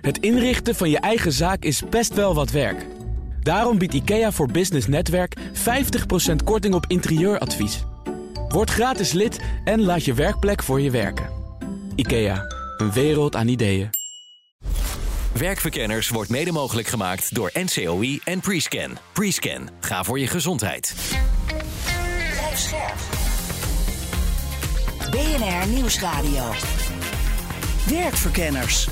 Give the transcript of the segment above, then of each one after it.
Het inrichten van je eigen zaak is best wel wat werk. Daarom biedt IKEA voor Business Netwerk 50% korting op interieuradvies. Word gratis lid en laat je werkplek voor je werken. IKEA, een wereld aan ideeën. Werkverkenners wordt mede mogelijk gemaakt door NCOI en Prescan. Prescan, ga voor je gezondheid. Blijf scherp. BNR Nieuwsradio. Werkverkenners.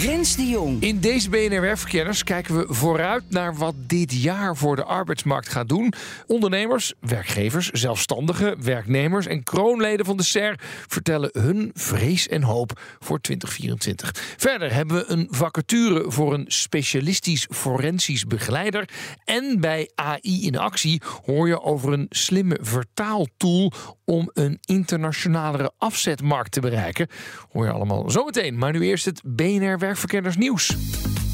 Rens de Jong. In deze BNR Werkverkenners kijken we vooruit naar wat dit jaar voor de arbeidsmarkt gaat doen. Ondernemers, werkgevers, zelfstandigen, werknemers en kroonleden van de SER vertellen hun vrees en hoop voor 2024. Verder hebben we een vacature voor een specialistisch forensisch begeleider. En bij AI in actie hoor je over een slimme vertaaltool om een internationalere afzetmarkt te bereiken. Hoor je allemaal zometeen. Maar nu eerst het BNR Werkverkenners nieuws.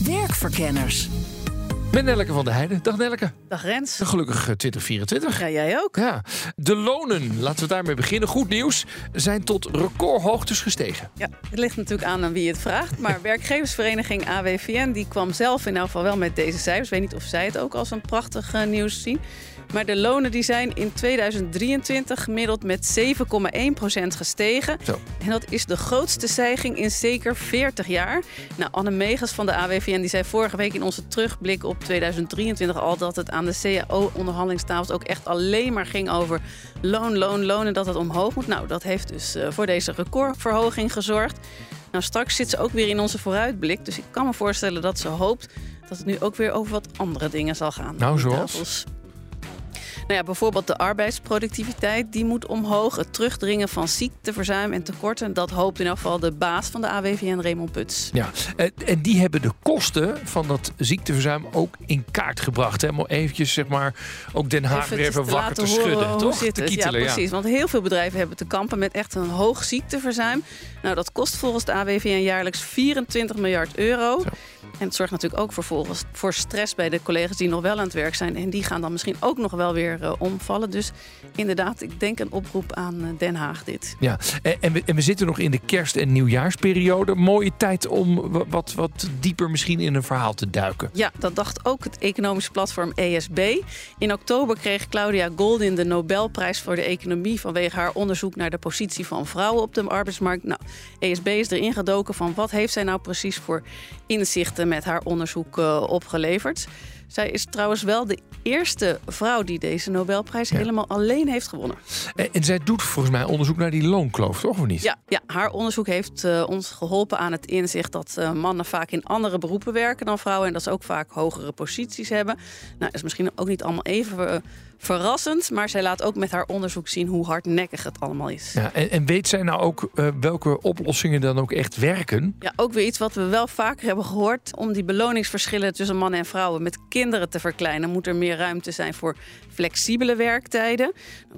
Werkverkenners. Met Nelleke van der Heijden. Dag Nelleke. Dag Rens. Een Gelukkig 2024. Ja, jij ook. Ja, de lonen, laten we daarmee beginnen. Goed nieuws, zijn tot recordhoogtes gestegen. Ja, het ligt natuurlijk aan aan wie het vraagt. Maar werkgeversvereniging AWVN die kwam zelf in elk geval wel met deze cijfers. Ik weet niet of zij het ook als een prachtig eh, nieuws zien. Maar de lonen die zijn in 2023 gemiddeld met 7,1% gestegen. Zo. En dat is de grootste stijging in zeker 40 jaar. Nou, Anne Megas van de AWVN die zei vorige week in onze terugblik op 2023 al dat het aan de CAO-onderhandelingstafels ook echt alleen maar ging over loon, loon, loon en dat het omhoog moet. Nou, dat heeft dus eh, voor deze recordverhoging gezorgd. Nou, straks zit ze ook weer in onze vooruitblik. Dus ik kan me voorstellen dat ze hoopt dat het nu ook weer over wat andere dingen zal gaan. Nou, zoals? Nou ja, bijvoorbeeld de arbeidsproductiviteit, die moet omhoog. Het terugdringen van ziekteverzuim en tekorten, dat hoopt in elk geval de baas van de AWVN, Raymond Puts. Ja, en, die hebben de kosten van dat ziekteverzuim ook in kaart gebracht. Hè? Om eventjes, zeg maar, ook Den Haag weer even te wakker te horen schudden. Toch? Te kietelen, ja, precies. Want heel veel bedrijven hebben te kampen met echt een hoog ziekteverzuim. Nou, dat kost volgens de AWVN jaarlijks 24 miljard euro. Zo. En het zorgt natuurlijk ook vervolgens voor stress bij de collega's die nog wel aan het werk zijn. En die gaan dan misschien ook nog wel weer eh, omvallen. Dus inderdaad, ik denk een oproep aan eh, Den Haag dit. Ja, en, en, we, en we zitten nog in de kerst- en nieuwjaarsperiode. Mooie tijd om wa- wat, wat dieper misschien in een verhaal te duiken. Ja, dat dacht ook het economisch platform ESB. In oktober kreeg Claudia Goldin de Nobelprijs voor de economie vanwege haar onderzoek naar de positie van vrouwen op de arbeidsmarkt. Nou, ESB is erin gedoken van wat heeft zij nou precies voor inzichten met haar onderzoek eh, opgeleverd. Zij is trouwens wel de eerste vrouw die deze Nobelprijs Ja. helemaal alleen heeft gewonnen. En, en zij doet volgens mij onderzoek naar die loonkloof, toch of niet? Ja, ja haar onderzoek heeft eh, ons geholpen aan het inzicht dat eh, mannen vaak in andere beroepen werken dan vrouwen. En dat ze ook vaak hogere posities hebben. Nou, is misschien ook niet allemaal even eh, verrassend. Maar zij laat ook met haar onderzoek zien hoe hardnekkig het allemaal is. Ja. Ja, en, en weet zij nou ook eh, welke oplossingen dan ook echt werken? ook weer iets wat we wel vaker hebben gehoord. Om die beloningsverschillen tussen mannen en vrouwen met kinderen te verkleinen, moet er meer ruimte zijn voor flexibele werktijden.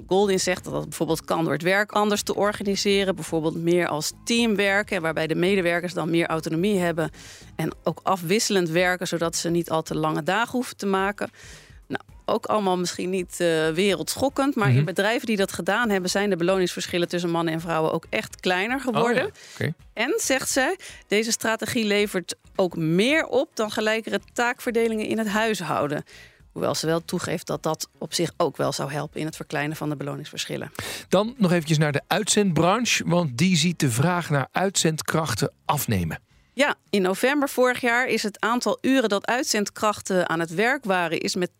Goldin zegt dat dat bijvoorbeeld kan door het werk anders te organiseren. Bijvoorbeeld meer als team werken, waarbij de medewerkers dan meer autonomie hebben. En ook afwisselend werken, zodat ze niet al te lange dagen hoeven te maken. Ook allemaal misschien niet eh, wereldschokkend. Maar Mhm. in bedrijven die dat gedaan hebben, zijn de beloningsverschillen tussen mannen en vrouwen ook echt kleiner geworden. Oh, ja. En, zegt zij, deze strategie levert ook meer op dan gelijkere taakverdelingen in het huishouden. Hoewel ze wel toegeeft dat dat op zich ook wel zou helpen in het verkleinen van de beloningsverschillen. Dan nog eventjes naar de uitzendbranche, want die ziet de vraag naar uitzendkrachten afnemen. Ja, in november vorig jaar is het aantal uren dat uitzendkrachten aan het werk waren, is met 12%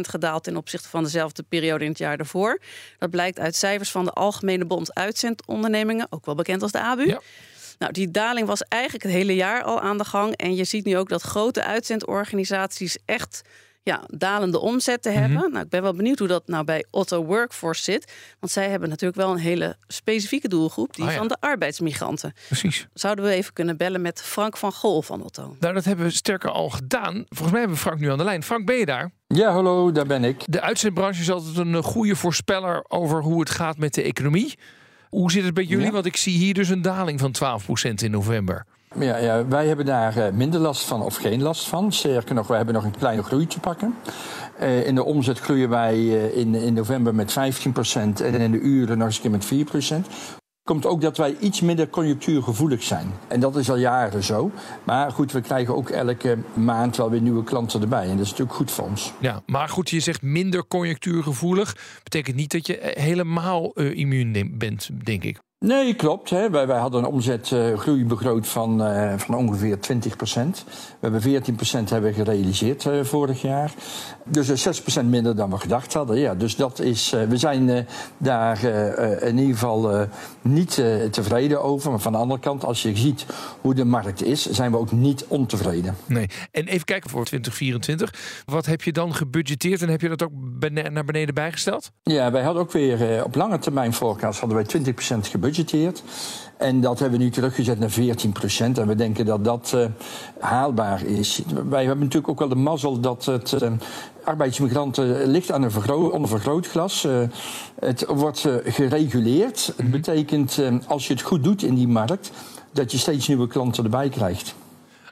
gedaald ten opzichte van dezelfde periode in het jaar daarvoor. Dat blijkt uit cijfers van de Algemene Bond Uitzendondernemingen, ook wel bekend als de ABU. Ja. Nou, die daling was eigenlijk het hele jaar al aan de gang. En je ziet nu ook dat grote uitzendorganisaties echt ja, dalende omzetten Mhm. hebben. Nou, ik ben wel benieuwd hoe dat nou bij Otto Workforce zit. Want zij hebben natuurlijk wel een hele specifieke doelgroep, die Ah, ja. van de arbeidsmigranten. Precies. Zouden we even kunnen bellen met Frank van Gol van Otto? Nou, dat hebben we sterker al gedaan. Volgens mij hebben we Frank nu aan de lijn. Frank, ben je daar? Ja, hallo, daar ben ik. De uitzendbranche is altijd een eh, goede voorspeller over hoe het gaat met de economie. Hoe zit het bij jullie? Ja. Want ik zie hier dus een daling van 12% in november. Ja, wij hebben daar eh, minder last van of geen last van. Sterker nog, we hebben nog een kleine groei te pakken. Eh, in de omzet groeien wij eh, in, in november met 15% en in de uren nog eens een keer met 4%. komt ook dat wij iets minder conjunctuurgevoelig zijn. En dat is al jaren zo. Maar goed, we krijgen ook elke maand wel weer nieuwe klanten erbij. En dat is natuurlijk goed voor ons. Ja, maar goed, je zegt minder conjunctuurgevoelig. Betekent niet dat je helemaal uh, immuun bent, denk ik. Nee, klopt. Hè. Wij, wij hadden een omzetgroei uh, begroot van, uh, van ongeveer 20% We hebben 14% hebben gerealiseerd uh, vorig jaar. Dus 6% minder dan we gedacht hadden. Ja, dus dat is, we zijn daar in ieder geval niet tevreden over. Maar van de andere kant, als je ziet hoe de markt is, zijn we ook niet ontevreden. Nee. En even kijken voor 2024. Wat heb je dan gebudgeteerd en heb je dat ook naar beneden bijgesteld? Ja, wij hadden ook weer op lange termijn forecast hadden wij 20% gebudgeteerd. En dat hebben we nu teruggezet naar 14 procent. En we denken dat dat uh, haalbaar is. Wij hebben natuurlijk ook wel de mazzel dat het uh, arbeidsmigranten ligt aan een vergroot, onder vergrootglas. Uh, het wordt gereguleerd. Het mhm. betekent, als je het goed doet in die markt, dat je steeds nieuwe klanten erbij krijgt.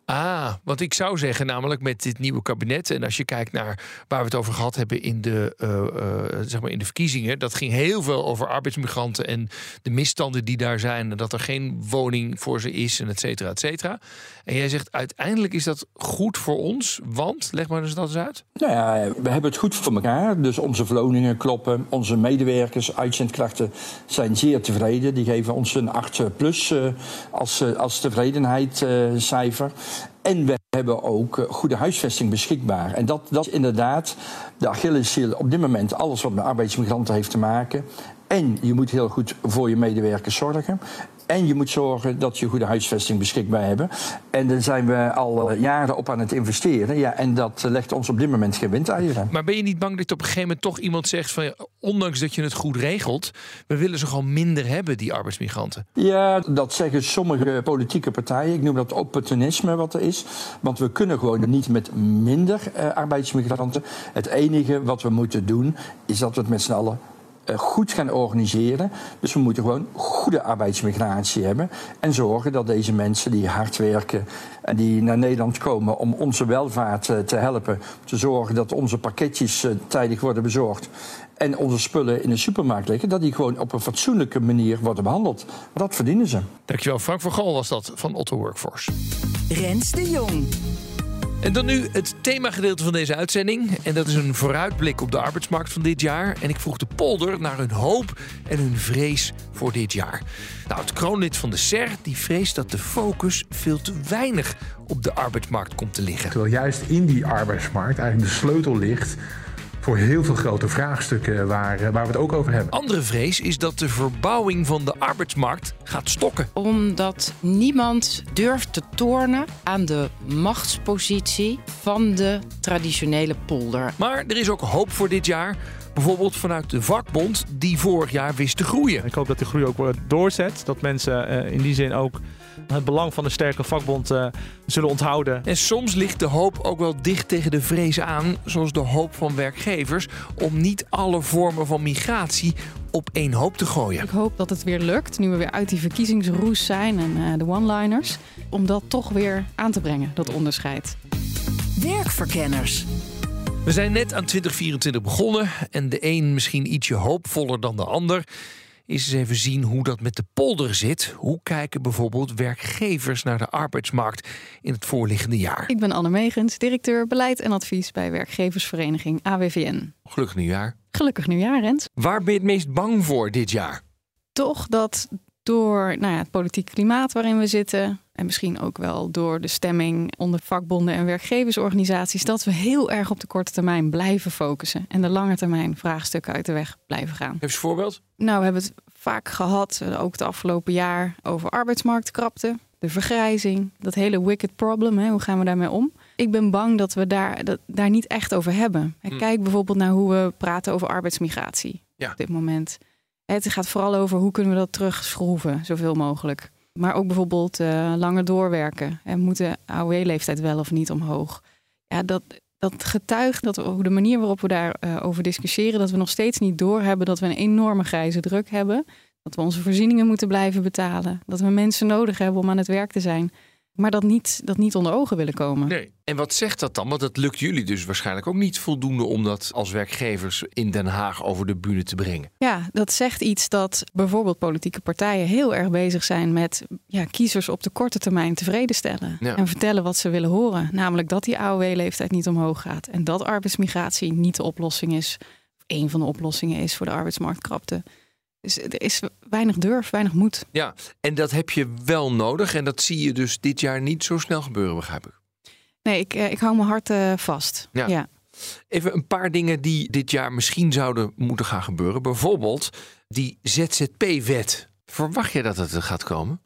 Ah, want ik zou zeggen, namelijk met dit nieuwe kabinet. En als je kijkt naar waar we het over gehad hebben in de, uh, uh, zeg maar in de verkiezingen. Dat ging heel veel over arbeidsmigranten en de misstanden die daar zijn. En dat er geen woning voor ze is en et cetera, et cetera. En jij zegt uiteindelijk is dat goed voor ons. Want, leg maar eens dat eens uit. Nou ja, we hebben het goed voor elkaar. Dus onze verloningen kloppen. Onze medewerkers, uitzendkrachten zijn zeer tevreden. Die geven ons een 8 plus uh, als, als tevredenheidscijfer. En we hebben ook eh, goede huisvesting beschikbaar. En dat, dat is inderdaad de Achilleshiel op dit moment. Alles wat met arbeidsmigranten heeft te maken. En je moet heel goed voor je medewerkers zorgen. En je moet zorgen dat je goede huisvesting beschikbaar hebben. En daar zijn we al eh, jaren op aan het investeren. Ja, en dat legt ons op dit moment geen windeieren. Maar ben je niet bang dat op een gegeven moment toch iemand zegt van... ondanks dat je het goed regelt, we willen ze gewoon minder hebben, die arbeidsmigranten? Ja, dat zeggen sommige politieke partijen. Ik noem dat opportunisme wat er is. Want we kunnen gewoon niet met minder uh, arbeidsmigranten. Het enige wat we moeten doen, is dat we het met z'n allen eh, goed gaan organiseren. Dus we moeten gewoon goede arbeidsmigratie hebben. En zorgen dat deze mensen die hard werken en die naar Nederland komen om onze welvaart eh, te helpen. Te zorgen dat onze pakketjes eh, tijdig worden bezorgd. En onze spullen in de supermarkt liggen, dat die gewoon op een fatsoenlijke manier worden behandeld. Dat verdienen ze. Dankjewel, Frank van Gal was dat van Otto Workforce. Rens de Jong. En dan nu het themagedeelte van deze uitzending. En dat is een vooruitblik op de arbeidsmarkt van dit jaar. En ik vroeg de polder naar hun hoop en hun vrees voor dit jaar. Nou, het kroonlid van de SER die vreest dat de focus veel te weinig op de arbeidsmarkt komt te liggen. Terwijl juist in die arbeidsmarkt eigenlijk de sleutel ligt voor heel veel grote vraagstukken waar, eh, waar we het ook over hebben. Andere vrees is dat de verbouwing van de arbeidsmarkt gaat stokken. Omdat niemand durft te tornen aan de machtspositie van de traditionele polder. Maar er is ook hoop voor dit jaar. Bijvoorbeeld vanuit de vakbond die vorig jaar wist te groeien. Ik hoop dat de groei ook doorzet. Dat mensen uh, in die zin ook het belang van een sterke vakbond uh, zullen onthouden. En soms ligt de hoop ook wel dicht tegen de vrees aan, zoals de hoop van werkgevers, om niet alle vormen van migratie op één hoop te gooien. Ik hoop dat het weer lukt, nu we weer uit die verkiezingsroes zijn en uh, de one-liners, om dat toch weer aan te brengen, dat onderscheid. Werkverkenners. We zijn net aan 2024 begonnen en de een misschien ietsje hoopvoller dan de ander is eens even zien hoe dat met de polder zit. Hoe kijken bijvoorbeeld werkgevers naar de arbeidsmarkt in het voorliggende jaar? Ik ben Anne Megens, directeur beleid en advies bij werkgeversvereniging AWVN. Gelukkig nieuwjaar. Gelukkig nieuwjaar, Rens. Waar ben je het meest bang voor dit jaar? Toch dat door nou ja, het politiek klimaat waarin we zitten, en misschien ook wel door de stemming onder vakbonden en werkgeversorganisaties, dat we heel erg op de korte termijn blijven focussen en de lange termijn vraagstukken uit de weg blijven gaan. Heb je een voorbeeld? Nou, we hebben het vaak gehad, eh, ook het afgelopen jaar, over arbeidsmarktkrapte, de vergrijzing, dat hele wicked problem. Hè, hoe gaan we daarmee om? Ik ben bang dat we daar, dat, daar niet echt over hebben. Hmm. Kijk bijvoorbeeld naar hoe we praten over arbeidsmigratie ja. op dit moment. Het gaat vooral over hoe kunnen we dat terugschroeven, zoveel mogelijk. Maar ook bijvoorbeeld uh, langer doorwerken. En moet de AOW-leeftijd wel of niet omhoog? Ja, dat, dat getuigt dat we, de manier waarop we daarover uh, over discussiëren, dat we nog steeds niet doorhebben dat we een enorme grijze druk hebben. Dat we onze voorzieningen moeten blijven betalen. Dat we mensen nodig hebben om aan het werk te zijn. Maar dat niet, dat niet onder ogen willen komen. Nee. En wat zegt dat dan? Want dat lukt jullie dus waarschijnlijk ook niet voldoende om dat als werkgevers in Den Haag over de bühne te brengen. Ja, dat zegt iets dat bijvoorbeeld politieke partijen heel erg bezig zijn met ja, kiezers op de korte termijn tevreden stellen. Ja. En vertellen wat ze willen horen. Namelijk dat die AOW-leeftijd niet omhoog gaat. En dat arbeidsmigratie niet de oplossing is. Of een van de oplossingen is voor de arbeidsmarktkrapte. Dus er is weinig durf, weinig moed. Ja, en dat heb je wel nodig. En dat zie je dus dit jaar niet zo snel gebeuren, begrijp ik. Nee, ik, eh, ik hou mijn hart eh, vast. Ja. ja. Even een paar dingen die dit jaar misschien zouden moeten gaan gebeuren. Bijvoorbeeld die ZZP-wet. Verwacht je dat het er gaat komen?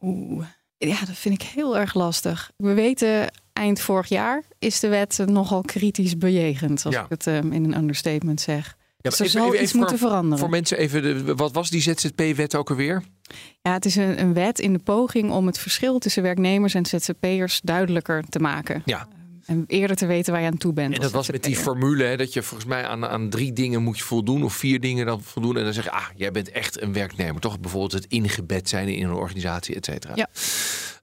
Oeh, ja, dat vind ik heel erg lastig. We weten, eind vorig jaar is de wet nogal kritisch bejegend, als Ja. ik het ehm, in een understatement zeg. Ja, dus er even- zal even- iets moeten veranderen. Voor mensen even, de, wat was die ZZP-wet ook alweer? Ja, het is een, een wet in de poging om het verschil tussen werknemers en ZZP'ers duidelijker te maken. Ja. En eerder te weten waar je aan toe bent. En dat was met die formule, hè, dat je volgens mij aan, aan drie dingen moet je voldoen, of vier dingen dan voldoen. En dan zeg je, ah, jij bent echt een werknemer. Toch bijvoorbeeld het ingebed zijn in een organisatie, et cetera. Ja.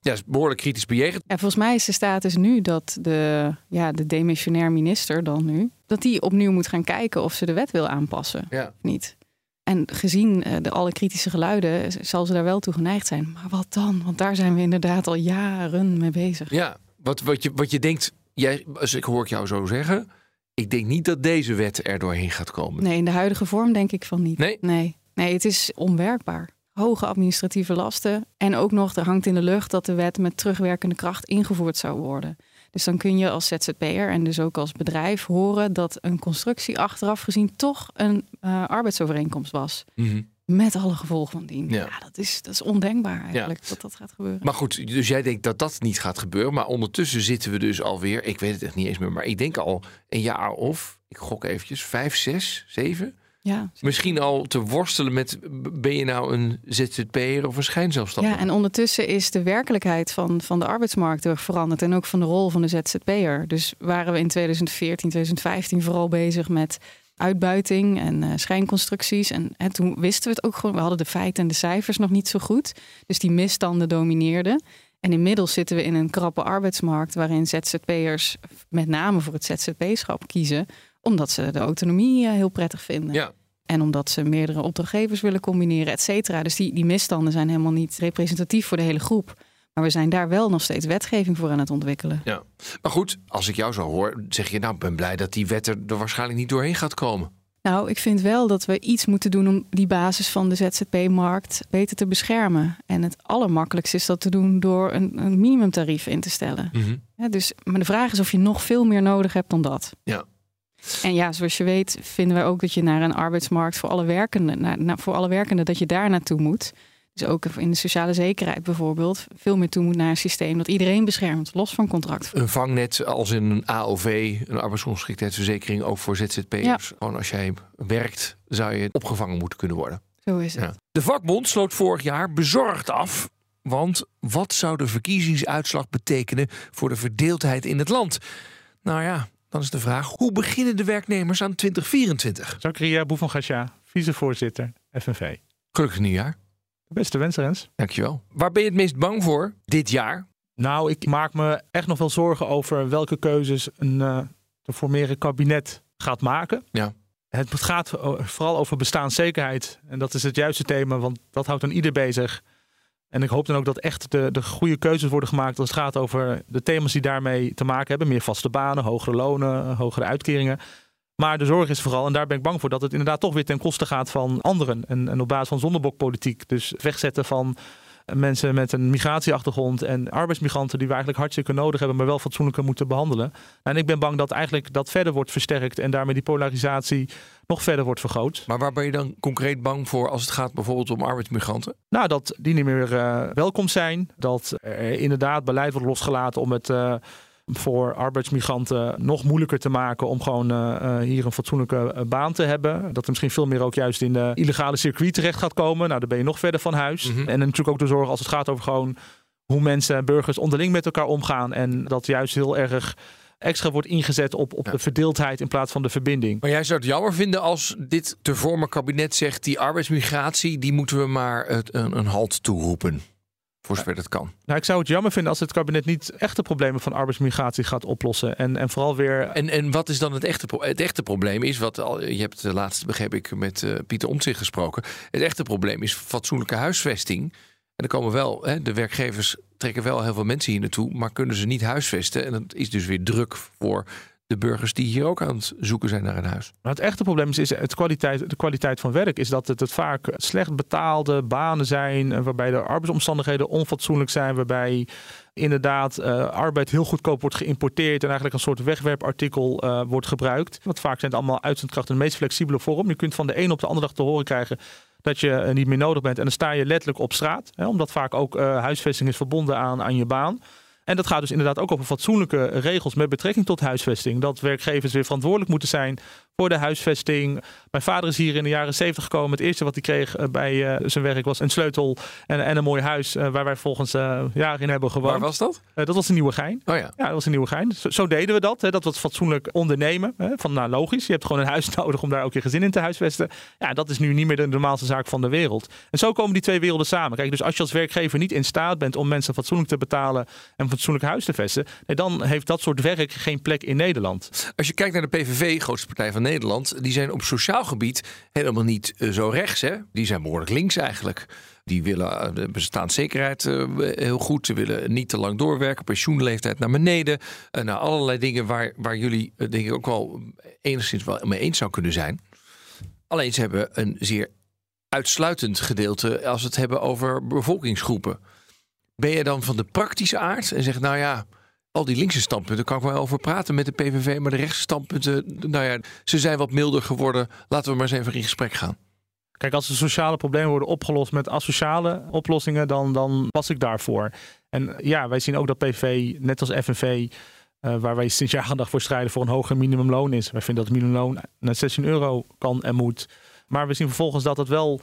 Ja, is behoorlijk kritisch bejegend. En volgens mij is de status nu dat de, ja, de demissionair minister dan nu... dat die opnieuw moet gaan kijken of ze de wet wil aanpassen Ja. of niet. En gezien eh, de alle kritische geluiden z- zal ze daar wel toe geneigd zijn. Maar wat dan? Want daar zijn we inderdaad al jaren mee bezig. Ja, wat, wat, je, wat je denkt, jij, als ik hoor ik jou zo zeggen, ik denk niet dat deze wet er doorheen gaat komen. Nee, in de huidige vorm denk ik van niet. Nee? Nee, nee het is onwerkbaar. Hoge administratieve lasten. En ook nog, er hangt in de lucht dat de wet met terugwerkende kracht ingevoerd zou worden. Dus dan kun je als ZZP'er en dus ook als bedrijf horen dat een constructie achteraf gezien toch een eh, arbeidsovereenkomst was. Mhm. Met alle gevolgen van dien. Ja. Ja, dat, is, dat is ondenkbaar eigenlijk dat dat gaat gebeuren. Maar goed, dus jij denkt dat dat niet gaat gebeuren. Maar ondertussen zitten we dus alweer, ik weet het echt niet eens meer, maar ik denk al een jaar of, ik gok eventjes, vijf, zes, zeven. Ja. Misschien al te worstelen met, ben je nou een ZZP'er of een schijnzelfstandige? Ja, en ondertussen is de werkelijkheid van, van de arbeidsmarkt heel erg veranderd. En ook van de rol van de ZZP'er. Dus waren we in 2014, 2015 vooral bezig met uitbuiting en eh, schijnconstructies. En, en toen wisten we het ook gewoon. We hadden de feiten en de cijfers nog niet zo goed. Dus die misstanden domineerden. En inmiddels zitten we in een krappe arbeidsmarkt waarin ZZP'ers met name voor het ZZP-schap kiezen. Omdat ze de autonomie eh, heel prettig vinden. Ja. En omdat ze meerdere opdrachtgevers willen combineren, et cetera. Dus die, die misstanden zijn helemaal niet representatief voor de hele groep. Maar we zijn daar wel nog steeds wetgeving voor aan het ontwikkelen. Ja. Maar goed, als ik jou zo hoor, zeg je nou, ik ben blij dat die wet er, er waarschijnlijk niet doorheen gaat komen. Nou, ik vind wel dat we iets moeten doen om die basis van de ZZP-markt beter te beschermen. En het allermakkelijkste is dat te doen door een, een minimumtarief in te stellen. Ja, dus, maar de vraag is of je nog veel meer nodig hebt dan dat. Ja. En ja, zoals je weet, vinden wij ook dat je naar een arbeidsmarkt voor alle werkenden, naar, naar- voor alle werkenden, dat je daar naartoe moet. Dus ook in de sociale zekerheid bijvoorbeeld, veel meer toe moet naar een systeem dat iedereen beschermt, los van contract. Een vangnet als in een AOV, een arbeidsongeschiktheidsverzekering, ook voor ZZP'ers. Gewoon als jij werkt, zou je opgevangen moeten kunnen worden. Zo is het. Ja. De vakbond sloot vorig jaar bezorgd af. Want wat zou de verkiezingsuitslag betekenen voor de verdeeldheid in het land? Nou ja, dan is de vraag: hoe beginnen de werknemers aan 2024? Zakaria Boevangasja, vicevoorzitter FNV. Gelukkig nieuwjaar. Beste wensen, Rens. Dankjewel. Waar ben je het meest bang voor dit jaar? Nou, ik maak me echt nog wel zorgen over welke keuzes een eh te formeren kabinet gaat maken. Ja. Het gaat vooral over bestaanszekerheid. En dat is het juiste thema, want dat houdt dan ieder bezig. En ik hoop dan ook dat echt de, de goede keuzes worden gemaakt als het gaat over de thema's die daarmee te maken hebben. Meer vaste banen, hogere lonen, hogere uitkeringen. Maar de zorg is vooral, en daar ben ik bang voor, dat het inderdaad toch weer ten koste gaat van anderen. En, en op basis van zondebokpolitiek. Dus wegzetten van mensen met een migratieachtergrond en arbeidsmigranten die we eigenlijk hartstikke nodig hebben, maar wel fatsoenlijker moeten behandelen. En ik ben bang dat eigenlijk dat verder wordt versterkt en daarmee die polarisatie nog verder wordt vergroot. Maar waar ben je dan concreet bang voor als het gaat bijvoorbeeld om arbeidsmigranten? Nou, dat die niet meer eh, welkom zijn. Dat er inderdaad beleid wordt losgelaten om het eh, voor arbeidsmigranten nog moeilijker te maken om gewoon eh, eh, hier een fatsoenlijke eh, baan te hebben. Dat er misschien veel meer ook juist in de illegale circuit terecht gaat komen. Nou, dan ben je nog verder van huis. En natuurlijk ook de zorg als het gaat over gewoon hoe mensen en burgers onderling met elkaar omgaan. En dat juist heel erg extra wordt ingezet op, op de verdeeldheid in plaats van de verbinding. Maar jij zou het jammer vinden als dit te vormen kabinet zegt... die arbeidsmigratie, die moeten we maar het, een, een halt toeroepen. Voor zover dat kan. Nou, ik zou het jammer vinden als het kabinet niet echte problemen van arbeidsmigratie gaat oplossen. En, en vooral weer. En, en wat is dan het echte, het echte probleem? Is wat al, je hebt de laatste, begreep ik, met eh, Pieter Omtzigt gesproken. Het echte probleem is fatsoenlijke huisvesting. En er komen wel, hè, de werkgevers trekken wel heel veel mensen hier naartoe, maar kunnen ze niet huisvesten. En dat is dus weer druk voor de burgers die hier ook aan het zoeken zijn naar een huis. Maar het echte probleem is, is het kwaliteit, de kwaliteit van werk. Is dat het, het vaak slecht betaalde banen zijn. eh, Waarbij de arbeidsomstandigheden onfatsoenlijk zijn. Waarbij inderdaad eh, arbeid heel goedkoop wordt geïmporteerd. En eigenlijk een soort wegwerpartikel eh, wordt gebruikt. Want vaak zijn het allemaal uitzendkrachten de meest flexibele vorm. Je kunt van de een op de andere dag te horen krijgen dat je niet meer nodig bent. En dan sta je letterlijk op straat. Hè, omdat vaak ook huisvesting is verbonden aan, aan je baan. En dat gaat dus inderdaad ook over fatsoenlijke regels met betrekking tot huisvesting. Dat werkgevers weer verantwoordelijk moeten zijn voor de huisvesting. Mijn vader is hier in de jaren 70 gekomen. Het eerste wat hij kreeg eh, bij eh, zijn werk was een sleutel en, en een mooi huis eh, waar wij volgens jaren in hebben gewoond. Waar was dat? Dat was een nieuwe gein. Oh ja. Ja, dat was een nieuwe gein. Zo, zo deden we dat. Hè. Dat was fatsoenlijk ondernemen. Hè. Van nou logisch, je hebt gewoon een huis nodig om daar ook je gezin in te huisvesten. Ja, dat is nu niet meer de normaalste zaak van de wereld. En zo komen die twee werelden samen. Kijk, dus als je als werkgever niet in staat bent om mensen fatsoenlijk te betalen en fatsoenlijk huis te vesten, nee, dan heeft dat soort werk geen plek in Nederland. Als je kijkt naar de PVV, grootste partij van Nederland, die zijn op sociaal gebied helemaal niet eh, zo rechts. Hè? Die zijn behoorlijk links eigenlijk. Die willen eh, de bestaanszekerheid eh, heel goed. Ze willen niet te lang doorwerken. Pensioenleeftijd naar beneden. Uh, nou, allerlei dingen waar, waar jullie denk ik ook wel enigszins wel mee eens zou kunnen zijn. Alleen ze hebben een zeer uitsluitend gedeelte als we het hebben over bevolkingsgroepen. Ben je dan van de praktische aard en zegt, nou ja, al die linkse standpunten kan ik wel over praten met de PVV, maar de rechtse standpunten, nou ja, ze zijn wat milder geworden. Laten we maar eens even in gesprek gaan. Kijk, als de sociale problemen worden opgelost met asociale oplossingen, dan, dan was ik daarvoor. En ja, wij zien ook dat PVV, net als FNV, uh, waar wij sinds jaar dag voor strijden voor een hoger minimumloon is. Wij vinden dat het minimumloon naar 16 euro kan en moet. Maar we zien vervolgens dat het wel,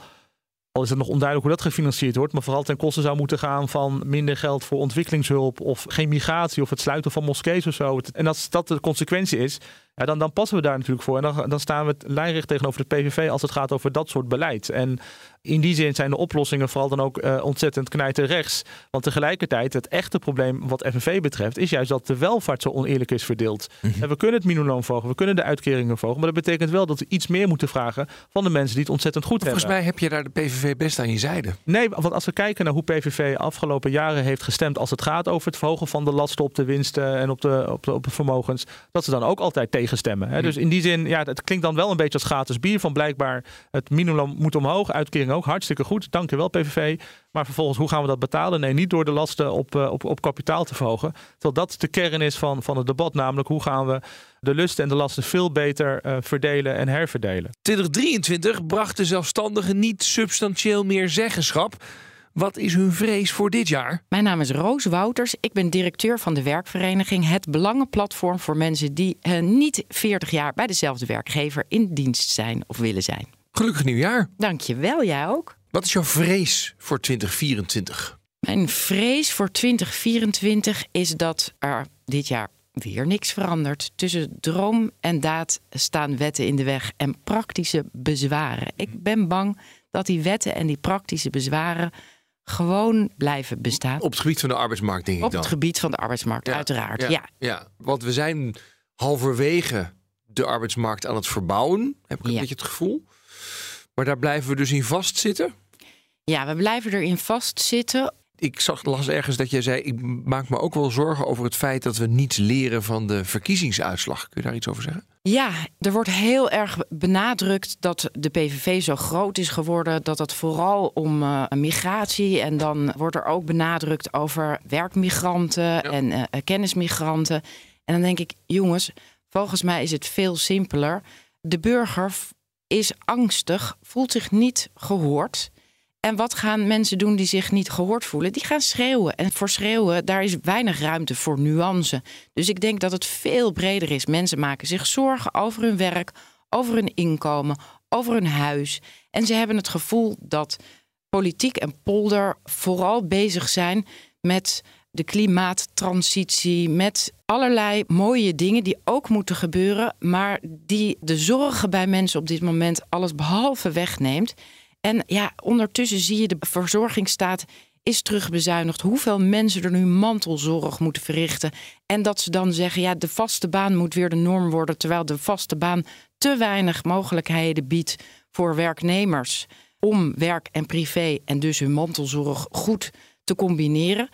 al is het nog onduidelijk hoe dat gefinancierd wordt, maar vooral ten koste zou moeten gaan van minder geld voor ontwikkelingshulp of geen migratie of het sluiten van moskees of zo. En als dat de consequentie is, dan, dan passen we daar natuurlijk voor. En dan, dan staan we lijnrecht tegenover de PVV als het gaat over dat soort beleid. En in die zin zijn de oplossingen vooral dan ook uh, ontzettend knijter rechts. Want tegelijkertijd, het echte probleem wat FNV betreft, is juist dat de welvaart zo oneerlijk is verdeeld. Mm-hmm. En we kunnen het minimumloon verhogen, we kunnen de uitkeringen verhogen. Maar dat betekent wel dat we iets meer moeten vragen van de mensen die het ontzettend goed Volgens hebben. Volgens mij heb je daar de PVV best aan je zijde. Nee, want als we kijken naar hoe PVV afgelopen jaren heeft gestemd als het gaat over het verhogen van de lasten op de winsten en op de, op de, op de vermogens, dat ze dan ook altijd tegenstemmen. Hè? Dus in die zin, ja, het klinkt dan wel een beetje als gratis bier. Van blijkbaar het minimum moet omhoog, uitkering ook hartstikke goed. Dank je wel, PVV. Maar vervolgens, hoe gaan we dat betalen? Nee, niet door de lasten op, uh, op, op kapitaal te verhogen. Terwijl dat de kern is van, van het debat. Namelijk, hoe gaan we de lusten en de lasten veel beter uh, verdelen en herverdelen. 2023 bracht de zelfstandigen niet substantieel meer zeggenschap. Wat is hun vrees voor dit jaar? Mijn naam is Roos Wouters. Ik ben directeur van de werkvereniging Het Belangenplatform voor mensen die uh, niet 40 jaar bij dezelfde werkgever in dienst zijn of willen zijn. Gelukkig nieuwjaar. Dank je wel, jij ook. Wat is jouw vrees voor 2024? Mijn vrees voor 2024 is dat er dit jaar weer niks verandert. Tussen droom en daad staan wetten in de weg en praktische bezwaren. Ik ben bang dat die wetten en die praktische bezwaren gewoon blijven bestaan. Op het gebied van de arbeidsmarkt, denk ik Op dan. het gebied van de arbeidsmarkt, ja, uiteraard. Ja, ja. ja, want we zijn halverwege de arbeidsmarkt aan het verbouwen, heb ik een ja. beetje het gevoel. Maar daar blijven we dus in vastzitten? Ja, we blijven erin vastzitten. Ik zag las ergens dat jij zei: Ik maak me ook wel zorgen over het feit dat we niets leren van de verkiezingsuitslag. Kun je daar iets over zeggen? Ja, er wordt heel erg benadrukt dat de PVV zo groot is geworden. Dat het vooral om uh, migratie. En dan wordt er ook benadrukt over werkmigranten ja. en uh, kennismigranten. En dan denk ik, jongens, volgens mij is het veel simpeler. De burger is angstig, voelt zich niet gehoord. En wat gaan mensen doen die zich niet gehoord voelen? Die gaan schreeuwen. En voor schreeuwen, daar is weinig ruimte voor nuance. Dus ik denk dat het veel breder is. Mensen maken zich zorgen over hun werk, over hun inkomen, over hun huis. En ze hebben het gevoel dat politiek en polder vooral bezig zijn met de klimaattransitie, met allerlei mooie dingen die ook moeten gebeuren, maar die de zorgen bij mensen op dit moment alles behalve wegneemt. En ja, ondertussen zie je de verzorgingsstaat is terugbezuinigd. Hoeveel mensen er nu mantelzorg moeten verrichten. En dat ze dan zeggen, ja, de vaste baan moet weer de norm worden. Terwijl de vaste baan te weinig mogelijkheden biedt voor werknemers om werk en privé en dus hun mantelzorg goed te combineren.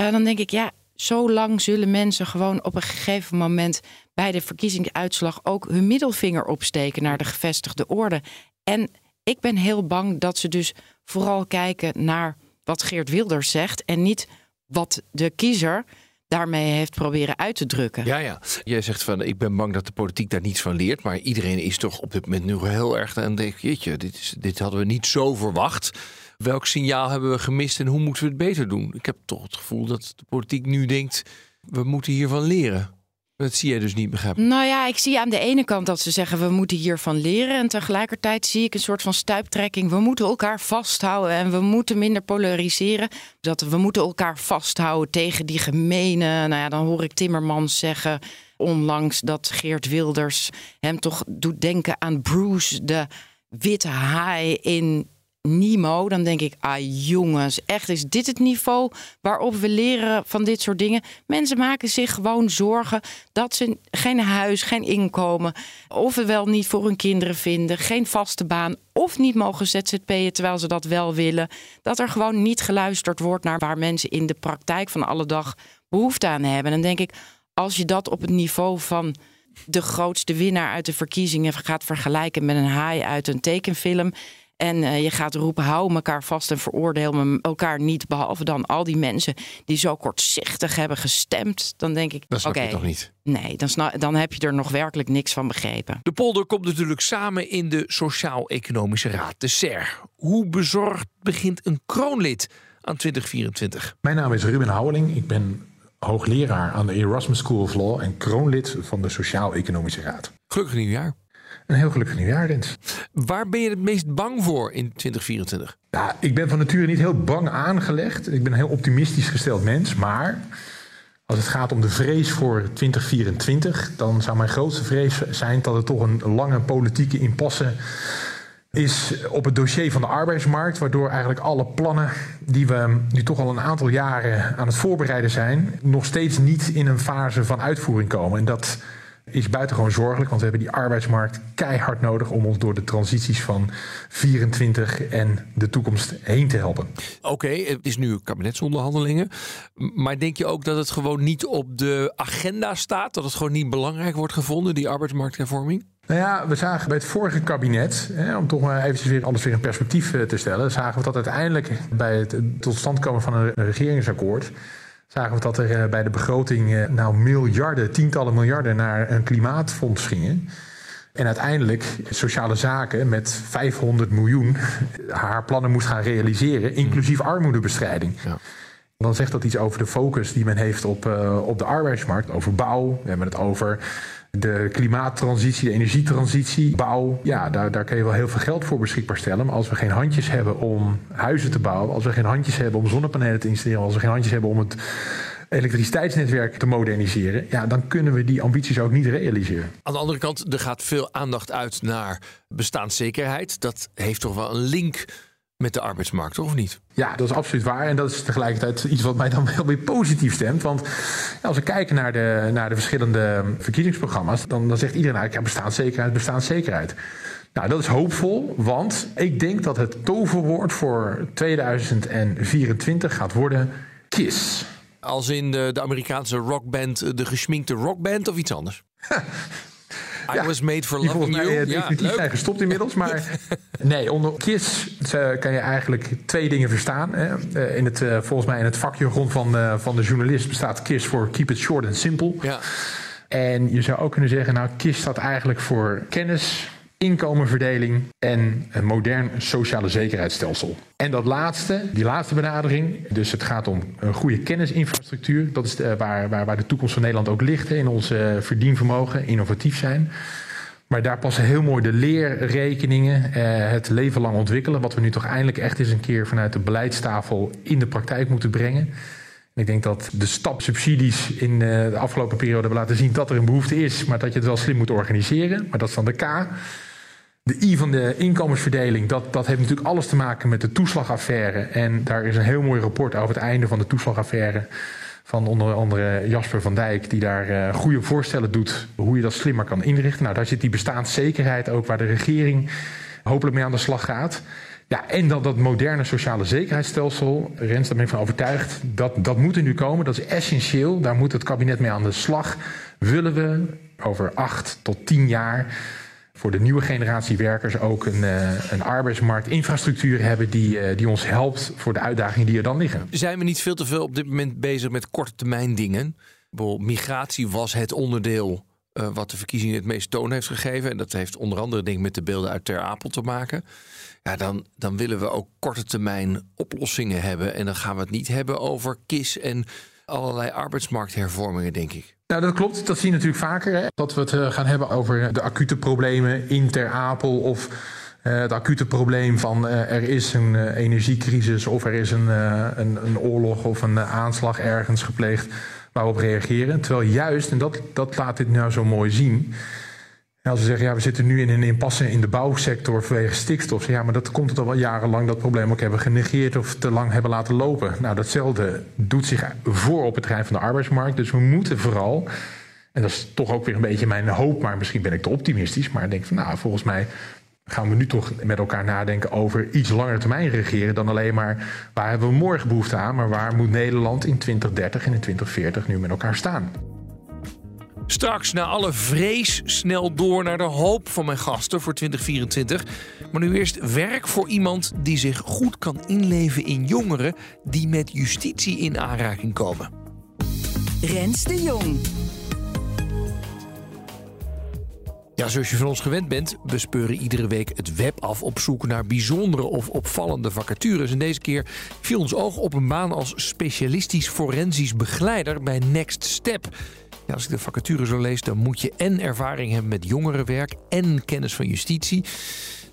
Uh, dan denk ik, ja, zo lang zullen mensen gewoon op een gegeven moment bij de verkiezingsuitslag ook hun middelvinger opsteken naar de gevestigde orde. En ik ben heel bang dat ze dus vooral kijken naar wat Geert Wilders zegt en niet wat de kiezer daarmee heeft proberen uit te drukken. Ja, ja. Jij zegt van ik ben bang dat de politiek daar niets van leert. Maar iedereen is toch op dit moment nu heel erg aan denk jeetje, dit, is, dit hadden we niet zo verwacht. Welk signaal hebben we gemist en hoe moeten we het beter doen? Ik heb toch het gevoel dat de politiek nu denkt, we moeten hiervan leren. Dat zie jij dus niet begrijpen. Nou ja, ik zie aan de ene kant dat ze zeggen we moeten hiervan leren. En tegelijkertijd zie ik een soort van stuiptrekking. We moeten elkaar vasthouden en we moeten minder polariseren. Dat we moeten elkaar vasthouden tegen die gemene. Nou ja, dan hoor ik Timmermans zeggen onlangs dat Geert Wilders hem toch doet denken aan Bruce, de witte haai in Nemo, dan denk ik, ah jongens, echt is dit het niveau waarop we leren van dit soort dingen? Mensen maken zich gewoon zorgen dat ze geen huis, geen inkomen, of wel niet voor hun kinderen vinden, geen vaste baan, of niet mogen ZZP'en terwijl ze dat wel willen. Dat er gewoon niet geluisterd wordt naar waar mensen in de praktijk van alle dag behoefte aan hebben. Dan denk ik, als je dat op het niveau van de grootste winnaar uit de verkiezingen gaat vergelijken met een haai uit een tekenfilm en uh, je gaat roepen, hou elkaar vast en veroordeel elkaar niet. Behalve dan al die mensen die zo kortzichtig hebben gestemd. Dan denk ik, dat snap okay, je toch niet? Nee, dan, snap, dan heb je er nog werkelijk niks van begrepen. De polder komt natuurlijk samen in de Sociaal-Economische Raad, de SER. Hoe bezorgd begint een kroonlid aan 2024? Mijn naam is Ruben Houweling. Ik ben hoogleraar aan de Erasmus School of Law en kroonlid van de Sociaal-Economische Raad. Gelukkig nieuwjaar. Een heel gelukkig nieuwjaar, Rens. Waar ben je het meest bang voor in 2024? Ja, ik ben van nature niet heel bang aangelegd. Ik ben een heel optimistisch gesteld mens. Maar als het gaat om de vrees voor 2024, dan zou mijn grootste vrees zijn dat er toch een lange politieke impasse is op het dossier van de arbeidsmarkt, waardoor eigenlijk alle plannen die we nu toch al een aantal jaren aan het voorbereiden zijn, nog steeds niet in een fase van uitvoering komen. En dat is buitengewoon zorgelijk, want we hebben die arbeidsmarkt keihard nodig om ons door de transities van 24 en de toekomst heen te helpen. Oké, het is nu kabinetsonderhandelingen, maar denk je ook dat het gewoon niet op de agenda staat, dat het gewoon niet belangrijk wordt gevonden, die arbeidsmarkthervorming? Nou ja, we zagen bij het vorige kabinet, hè, om toch maar eventjes weer alles weer in perspectief eh, te stellen, zagen we dat uiteindelijk bij het tot stand komen van een regeringsakkoord zagen we dat er eh, bij de begroting eh, nou miljarden, tientallen miljarden naar een klimaatfonds gingen. En uiteindelijk sociale zaken met 500 miljoen haar plannen moest gaan realiseren, inclusief armoedebestrijding. Ja. Dan zegt dat iets over de focus die men heeft op, uh, op de arbeidsmarkt, over bouw. We hebben het over de klimaattransitie, de energietransitie, bouw. Ja, daar, daar kun je wel heel veel geld voor beschikbaar stellen. Maar als we geen handjes hebben om huizen te bouwen, als we geen handjes hebben om zonnepanelen te installeren, als we geen handjes hebben om het elektriciteitsnetwerk te moderniseren, ja, dan kunnen we die ambities ook niet realiseren. Aan de andere kant, er gaat veel aandacht uit naar bestaanszekerheid. Dat heeft toch wel een link met de arbeidsmarkt, of niet? Ja, dat is absoluut waar. En dat is tegelijkertijd iets wat mij dan wel weer positief stemt. Want als we kijken naar de, naar de verschillende verkiezingsprogramma's, dan, dan zegt iedereen eigenlijk ja, bestaanszekerheid, bestaanszekerheid. Nou, dat is hoopvol, want ik denk dat het toverwoord voor 2024 gaat worden KISS. Als in de, de Amerikaanse rockband, de geschminkte rockband of iets anders? I was made for loving you. Mij, definitief ja, zijn gestopt inmiddels. Maar nee, onder KISS kan je eigenlijk twee dingen verstaan. Hè. Uh, in het, uh, volgens mij in het vakjargon van, uh, van de journalist bestaat KISS voor Keep It Short and Simple. Ja. En je zou ook kunnen zeggen, nou, KISS staat eigenlijk voor kennis, inkomenverdeling en een modern sociale zekerheidsstelsel. En dat laatste, die laatste benadering, dus het gaat om een goede kennisinfrastructuur. Dat is de, waar, waar, waar de toekomst van Nederland ook ligt in ons uh, verdienvermogen, innovatief zijn. Maar daar passen heel mooi de leerrekeningen, uh, het leven lang ontwikkelen, wat we nu toch eindelijk echt eens een keer vanuit de beleidstafel in de praktijk moeten brengen. Ik denk dat de stapsubsidies in de afgelopen periode hebben laten zien dat er een behoefte is, maar dat je het wel slim moet organiseren. Maar dat is dan de K. De I van de inkomensverdeling, dat, dat heeft natuurlijk alles te maken met de toeslagaffaire. En daar is een heel mooi rapport over het einde van de toeslagaffaire. Van onder andere Jasper van Dijk, die daar uh, goede voorstellen doet hoe je dat slimmer kan inrichten. Nou, daar zit die bestaanszekerheid ook, waar de regering hopelijk mee aan de slag gaat. Ja, en dat dat moderne sociale zekerheidsstelsel, Rens, daar ben ik van overtuigd, dat, dat moet er nu komen. Dat is essentieel. Daar moet het kabinet mee aan de slag. Willen we over acht tot tien jaar voor de nieuwe generatie werkers ook een, uh, een arbeidsmarktinfrastructuur hebben die, uh, die ons helpt voor de uitdagingen die er dan liggen. Zijn we niet veel te veel op dit moment bezig met korte termijn dingen? Migratie was het onderdeel uh, wat de verkiezingen het meest toon heeft gegeven. En dat heeft onder andere denk met de beelden uit Ter Apel te maken. Ja, dan, dan willen we ook korte termijn oplossingen hebben. En dan gaan we het niet hebben over KIS en allerlei arbeidsmarkthervormingen, denk ik. Nou, dat klopt. Dat zie je natuurlijk vaker. Hè? Dat we het uh, gaan hebben over de acute problemen in Ter Apel of uh, het acute probleem van uh, er is een energiecrisis of er is een, een, een, oorlog of een aanslag ergens gepleegd waarop reageren. Terwijl juist, en dat, dat laat dit nou zo mooi zien. En als we zeggen, ja, we zitten nu in een impasse in de bouwsector vanwege stikstof. Ja, maar dat komt al wel jarenlang dat probleem ook hebben genegeerd of te lang hebben laten lopen. Nou, datzelfde doet zich voor op het terrein van de arbeidsmarkt. Dus we moeten vooral, en dat is toch ook weer een beetje mijn hoop, maar misschien ben ik te optimistisch. Maar ik denk van, nou, volgens mij gaan we nu toch met elkaar nadenken over iets langer termijn regeren dan alleen maar waar hebben we morgen behoefte aan, maar waar moet Nederland in 2030 en in 2040 nu met elkaar staan. Straks na alle vrees snel door naar de hoop van mijn gasten voor 2024. Maar nu eerst werk voor iemand die zich goed kan inleven in jongeren die met justitie in aanraking komen. Rens de Jong. Ja, zoals je van ons gewend bent, we speuren iedere week het web af op zoek naar bijzondere of opvallende vacatures. En deze keer viel ons oog op een baan als specialistisch forensisch begeleider bij Next Step. Ja, als ik de vacature zo lees, dan moet je en ervaring hebben met jongerenwerk en kennis van justitie.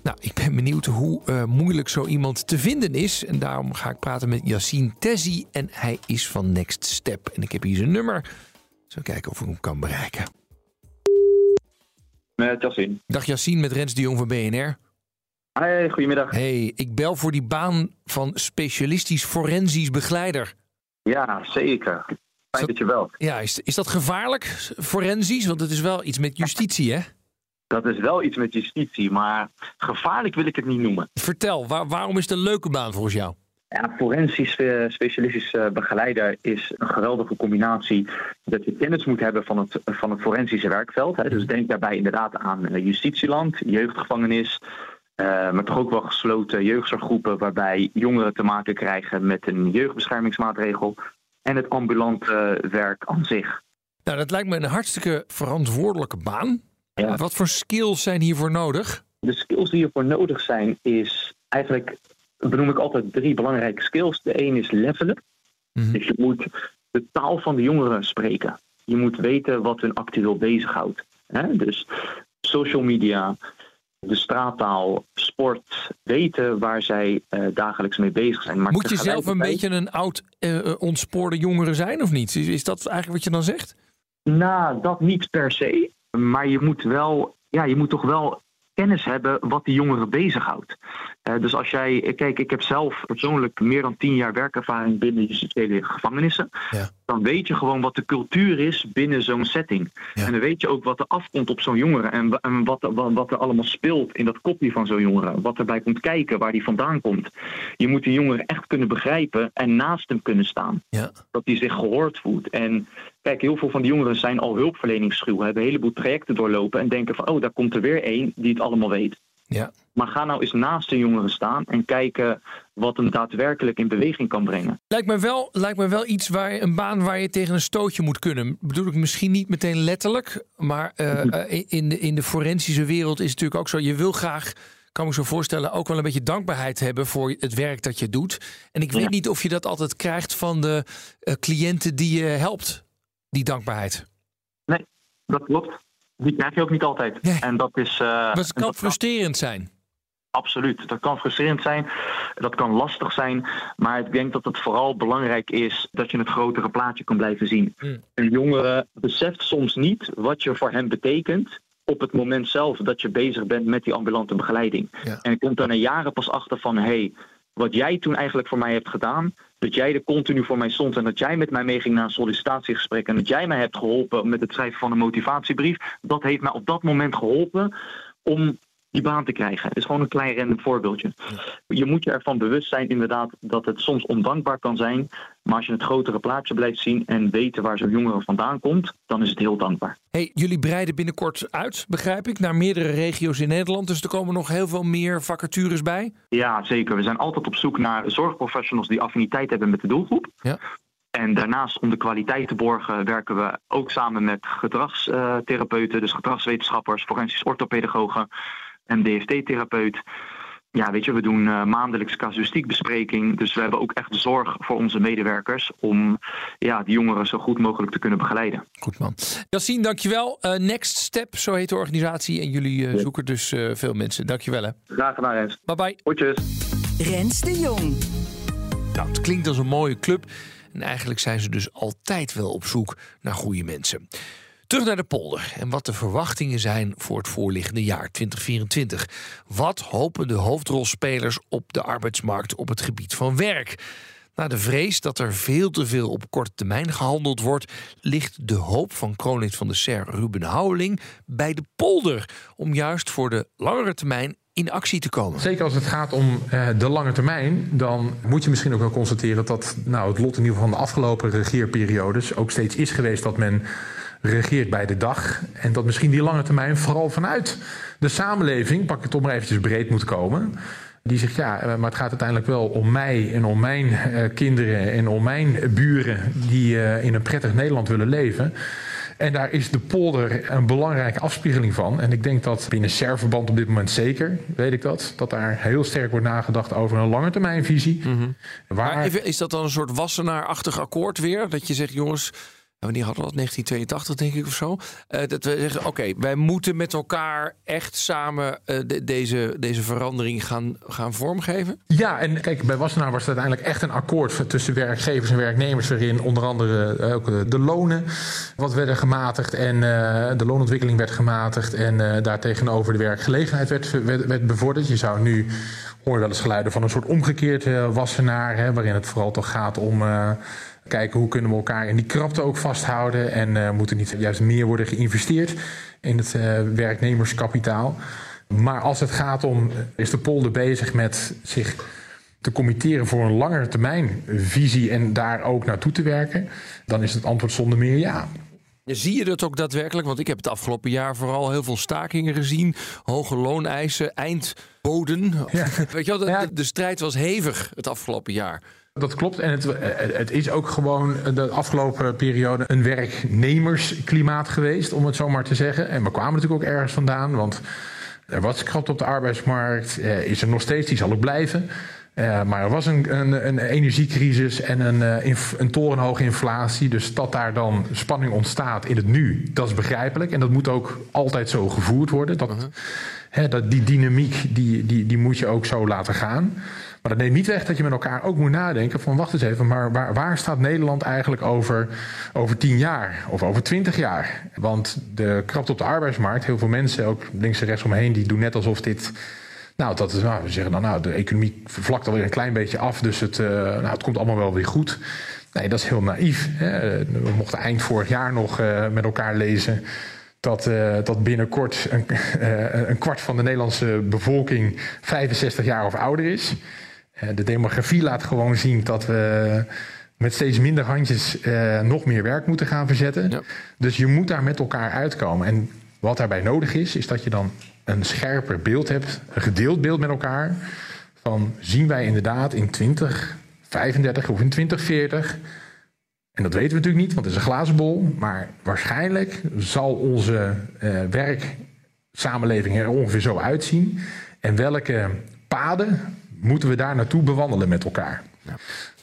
Nou, ik ben benieuwd hoe uh, moeilijk zo iemand te vinden is. En daarom ga ik praten met Yassine Tezzi. En hij is van Next Step. En ik heb hier zijn nummer. Zo kijken of ik hem kan bereiken. Met Yassine. Dag Yassine, met Rens de Jong van BNR. Hey, goedemiddag. Hey, ik bel voor die baan van specialistisch forensisch begeleider. Ja, zeker. Fijn dat je wel. Ja, is, is dat gevaarlijk, forensisch? Want het is wel iets met justitie, hè? Dat is wel iets met justitie, maar gevaarlijk wil ik het niet noemen. Vertel, waar, waarom is het een leuke baan volgens jou? Ja, forensisch uh, specialistisch uh, begeleider is een geweldige combinatie. Dat je kennis moet hebben van het, van het forensische werkveld. Hè. Dus denk daarbij inderdaad aan uh, justitieland, jeugdgevangenis. maar toch ook wel gesloten jeugdzorggroepen waarbij jongeren te maken krijgen met een jeugdbeschermingsmaatregel en het ambulante werk aan zich. Nou, dat lijkt me een hartstikke verantwoordelijke baan. Ja. Wat voor skills zijn hiervoor nodig? De skills die hiervoor nodig zijn, is eigenlijk benoem ik altijd drie belangrijke skills. De een is levelen. Mm-hmm. Dus je moet de taal van de jongeren spreken. Je moet weten wat hun actueel bezighoudt. Hè? Dus social media, de straattaal, sport, weten waar zij uh, dagelijks mee bezig zijn. Maar Moet je zelf een beetje een oud uh, ontspoorde jongere zijn of niet? Is, is dat eigenlijk wat je dan zegt? Nou, dat niet per se. Maar je moet wel, ja, je moet toch wel kennis hebben wat die jongeren bezighoudt. Uh, dus als jij, kijk, ik heb zelf persoonlijk meer dan tien jaar werkervaring binnen justitiële gevangenissen. Ja. Dan weet je gewoon wat de cultuur is binnen zo'n setting. Ja. En dan weet je ook wat er afkomt op zo'n jongere. En, en wat, wat, wat, er allemaal speelt in dat kopje van zo'n jongere. Wat erbij komt kijken, waar die vandaan komt. Je moet die jongere echt kunnen begrijpen en naast hem kunnen staan. Ja. Dat hij zich gehoord voelt. En Kijk, heel veel van die jongeren zijn al hulpverleningsschuw, hebben een heleboel trajecten doorlopen en denken van, oh, daar komt er weer één die het allemaal weet. Ja. Maar ga nou eens naast de jongeren staan en kijken wat hem daadwerkelijk in beweging kan brengen. Lijkt me wel, lijkt me wel iets waar een baan waar je tegen een stootje moet kunnen. Bedoel ik misschien niet meteen letterlijk, maar uh, uh, in, de, in de forensische wereld is het natuurlijk ook zo. Je wil graag kan me zo voorstellen, ook wel een beetje dankbaarheid hebben voor het werk dat je doet. En ik weet niet of je dat altijd krijgt van de uh, cliënten die je helpt die dankbaarheid. Nee, dat klopt. Die krijg je ook niet altijd. Nee. En dat is. Uh, dat kan frustrerend zijn. Absoluut. Dat kan frustrerend zijn. Dat kan lastig zijn. Maar ik denk dat het vooral belangrijk is dat je het grotere plaatje kan blijven zien. Mm. Een jongere beseft soms niet wat je voor hem betekent op het moment zelf dat je bezig bent met die ambulante begeleiding. En ik kom daar na jaren pas achter van, hé, hey, wat jij toen eigenlijk voor mij hebt gedaan, dat jij er continu voor mij stond en dat jij met mij meeging naar een sollicitatiegesprek en dat jij mij hebt geholpen met het schrijven van een motivatiebrief, dat heeft mij op dat moment geholpen om die baan te krijgen. Het is gewoon een klein random voorbeeldje. Je moet je ervan bewust zijn inderdaad dat het soms ondankbaar kan zijn. Maar als je het grotere plaatje blijft zien en weten waar zo'n jongere vandaan komt, dan is het heel dankbaar. Hey, jullie breiden binnenkort uit, begrijp ik, naar meerdere regio's in Nederland. Dus er komen nog heel veel meer vacatures bij? Ja, zeker. We zijn altijd op zoek naar zorgprofessionals die affiniteit hebben met de doelgroep. Ja. En daarnaast om de kwaliteit te borgen werken we ook samen met gedragstherapeuten, dus gedragswetenschappers, forensisch orthopedagogen en DFT-therapeut. Ja, weet je, we doen uh, maandelijks casuïstiekbespreking. Dus we hebben ook echt zorg voor onze medewerkers om ja, die jongeren zo goed mogelijk te kunnen begeleiden. Goed man. Yassine, dankjewel. Uh, Next Step, zo heet de organisatie. En jullie uh, zoeken dus veel mensen. Dankjewel hè. Graag gedaan Rens. Bye bye. Goedjes. Rens de Jong. Nou, het klinkt als een mooie club. En eigenlijk zijn ze dus altijd wel op zoek naar goede mensen. Terug naar de polder en wat de verwachtingen zijn voor het voorliggende jaar 2024. Wat hopen de hoofdrolspelers op de arbeidsmarkt op het gebied van werk? Na de vrees dat er veel te veel op korte termijn gehandeld wordt, ligt de hoop van kroonlid van de SER Ruben Houweling bij de polder om juist voor de langere termijn in actie te komen. Zeker als het gaat om uh, de lange termijn, dan moet je misschien ook wel constateren dat nou, het lot in ieder geval van de afgelopen regeerperiodes ook steeds is geweest dat men regeert bij de dag. En dat misschien die lange termijn vooral vanuit de samenleving, pak ik toch maar eventjes breed moet komen. Die zegt ja, eh, maar het gaat uiteindelijk wel om mij en om mijn uh, kinderen en om mijn buren die uh, in een prettig Nederland willen leven. En daar is de polder een belangrijke afspiegeling van. En ik denk dat binnen SER-verband op dit moment zeker, weet ik dat, dat daar heel sterk wordt nagedacht over een lange termijnvisie. Mm -hmm. Waar... Even, is dat dan een soort wassenaar-achtig akkoord weer? Dat je zegt, jongens, wanneer hadden we dat? 1982 denk ik of zo. Uh, dat we zeggen, oké, wij moeten met elkaar echt samen de, deze, deze verandering gaan, gaan vormgeven? Ja, en kijk, bij Wassenaar was het uiteindelijk echt een akkoord tussen werkgevers en werknemers waarin onder andere uh, ook de lonen wat werden gematigd en de loonontwikkeling werd gematigd en daartegenover de werkgelegenheid werd, werd, werd bevorderd. Je zou nu hoor wel eens geluiden van een soort omgekeerd Wassenaar, hè, waarin het vooral toch gaat om Kijken hoe kunnen we elkaar in die krapte ook vasthouden. En uh, moet er niet juist meer worden geïnvesteerd in het uh, werknemerskapitaal. Maar als het gaat om, is de polder bezig met zich te committeren voor een langere termijn visie en daar ook naartoe te werken, dan is het antwoord zonder meer ja. Zie je dat ook daadwerkelijk? Want ik heb het afgelopen jaar vooral heel veel stakingen gezien. Hoge looneisen, eindboden. Ja. Weet je wel, de, de, strijd was hevig het afgelopen jaar. Dat klopt. En het, het is ook gewoon de afgelopen periode een werknemersklimaat geweest, om het zo maar te zeggen. En we kwamen natuurlijk ook ergens vandaan, want er was krapte op de arbeidsmarkt, eh, is er nog steeds, die zal ook blijven. Uh, maar er was een, een, een energiecrisis en een, uh, een torenhoge inflatie. Dus dat daar dan spanning ontstaat in het nu, dat is begrijpelijk. En dat moet ook altijd zo gevoerd worden. Dat, uh-huh. dat, die dynamiek, die, die, die moet je ook zo laten gaan. Maar dat neemt niet weg dat je met elkaar ook moet nadenken van wacht eens even, maar waar, waar staat Nederland eigenlijk over, over tien jaar of over twintig jaar? Want de krapte op de arbeidsmarkt, heel veel mensen, ook links en rechts omheen, die doen net alsof dit nou, dat is, nou, we zeggen dan, nou, de economie vlakt alweer een klein beetje af, dus het, uh, nou, het komt allemaal wel weer goed. Nee, dat is heel naïef. Hè. We mochten eind vorig jaar nog uh, met elkaar lezen dat, uh, dat binnenkort een, een, kwart van de Nederlandse bevolking 65 jaar of ouder is. De demografie laat gewoon zien dat we met steeds minder handjes nog meer werk moeten gaan verzetten. Ja. Dus je moet daar met elkaar uitkomen. En wat daarbij nodig is, is dat je dan een scherper beeld hebt, een gedeeld beeld met elkaar. Van zien wij inderdaad in 2035 of in 2040. En dat weten we natuurlijk niet, want het is een glazen bol. Maar waarschijnlijk zal onze uh, werksamenleving er ongeveer zo uitzien. En welke paden moeten we daar naartoe bewandelen met elkaar? Ja.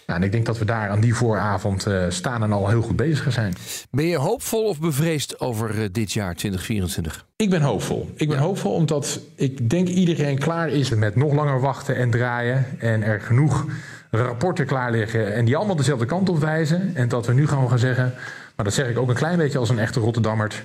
Nou, en ik denk dat we daar aan die vooravond uh, staan en al heel goed bezig zijn. Ben je hoopvol of bevreesd over uh, dit jaar 2024? Ik ben hoopvol. Ik ben ja. hoopvol omdat ik denk iedereen klaar is met nog langer wachten en draaien. En er genoeg rapporten klaar liggen en die allemaal dezelfde kant op wijzen. En dat we nu gewoon gaan zeggen, maar dat zeg ik ook een klein beetje als een echte Rotterdammer.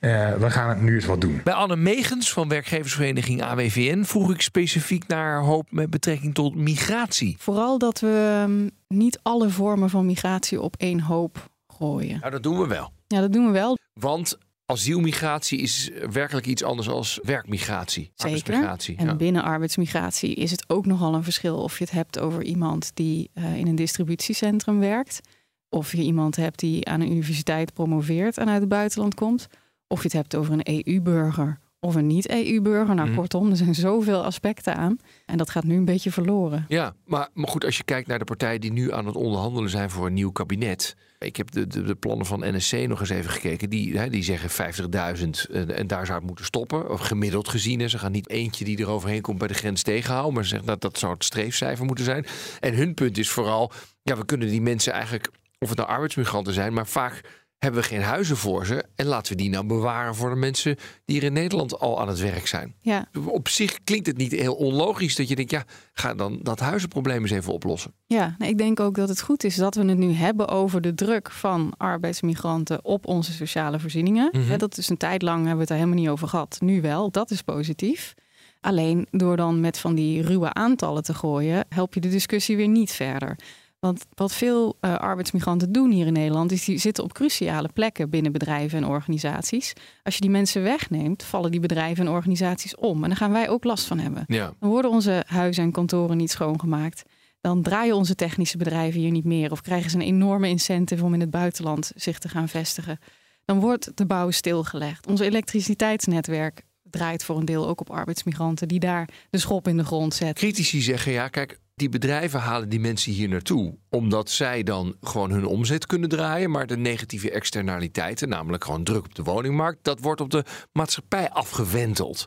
Uh, we gaan nu eens wat doen. Bij Anne Megens van werkgeversvereniging AWVN vroeg ik specifiek naar hoop met betrekking tot migratie. Vooral dat we um, niet alle vormen van migratie op één hoop gooien. Nou, dat doen we wel. Ja, dat doen we wel. Want asielmigratie is werkelijk iets anders dan werkmigratie. Zeker. En ja. binnen arbeidsmigratie is het ook nogal een verschil of je het hebt over iemand die uh, in een distributiecentrum werkt. Of je iemand hebt die aan een universiteit promoveert en uit het buitenland komt. Of je het hebt over een EU-burger of een niet-EU-burger. Nou, mhm. kortom, er zijn zoveel aspecten aan. En dat gaat nu een beetje verloren. Ja, maar, maar goed, als je kijkt naar de partijen die nu aan het onderhandelen zijn voor een nieuw kabinet. Ik heb de, de, de plannen van NSC nog eens even gekeken. Die, hè, die zeggen 50.000 en daar zou het moeten stoppen. Of gemiddeld gezien. Ze gaan niet eentje die er overheen komt bij de grens tegenhouden. Maar ze zeggen dat dat zou het streefcijfer moeten zijn. En hun punt is vooral, ja, we kunnen die mensen eigenlijk, of het nou arbeidsmigranten zijn, maar vaak hebben we geen huizen voor ze. En laten we die nou bewaren voor de mensen die hier in Nederland al aan het werk zijn. Ja. Op zich klinkt het niet heel onlogisch dat je denkt, ja, ga dan dat huizenprobleem eens even oplossen. Ja, nou, ik denk ook dat het goed is dat we het nu hebben over de druk van arbeidsmigranten op onze sociale voorzieningen. Mhm. dat is een tijd lang hebben we het er helemaal niet over gehad. Nu wel, dat is positief. Alleen door dan met van die ruwe aantallen te gooien, help je de discussie weer niet verder. Want wat veel uh, arbeidsmigranten doen hier in Nederland, is die zitten op cruciale plekken binnen bedrijven en organisaties. Als je die mensen wegneemt, vallen die bedrijven en organisaties om. En daar gaan wij ook last van hebben. Ja. Dan worden onze huizen en kantoren niet schoongemaakt. Dan draaien onze technische bedrijven hier niet meer. Of krijgen ze een enorme incentive om in het buitenland zich te gaan vestigen. Dan wordt de bouw stilgelegd. Onze elektriciteitsnetwerk draait voor een deel ook op arbeidsmigranten die daar de schop in de grond zetten. Critici zeggen ja, kijk, die bedrijven halen die mensen hier naartoe omdat zij dan gewoon hun omzet kunnen draaien. Maar de negatieve externaliteiten, namelijk gewoon druk op de woningmarkt, dat wordt op de maatschappij afgewenteld.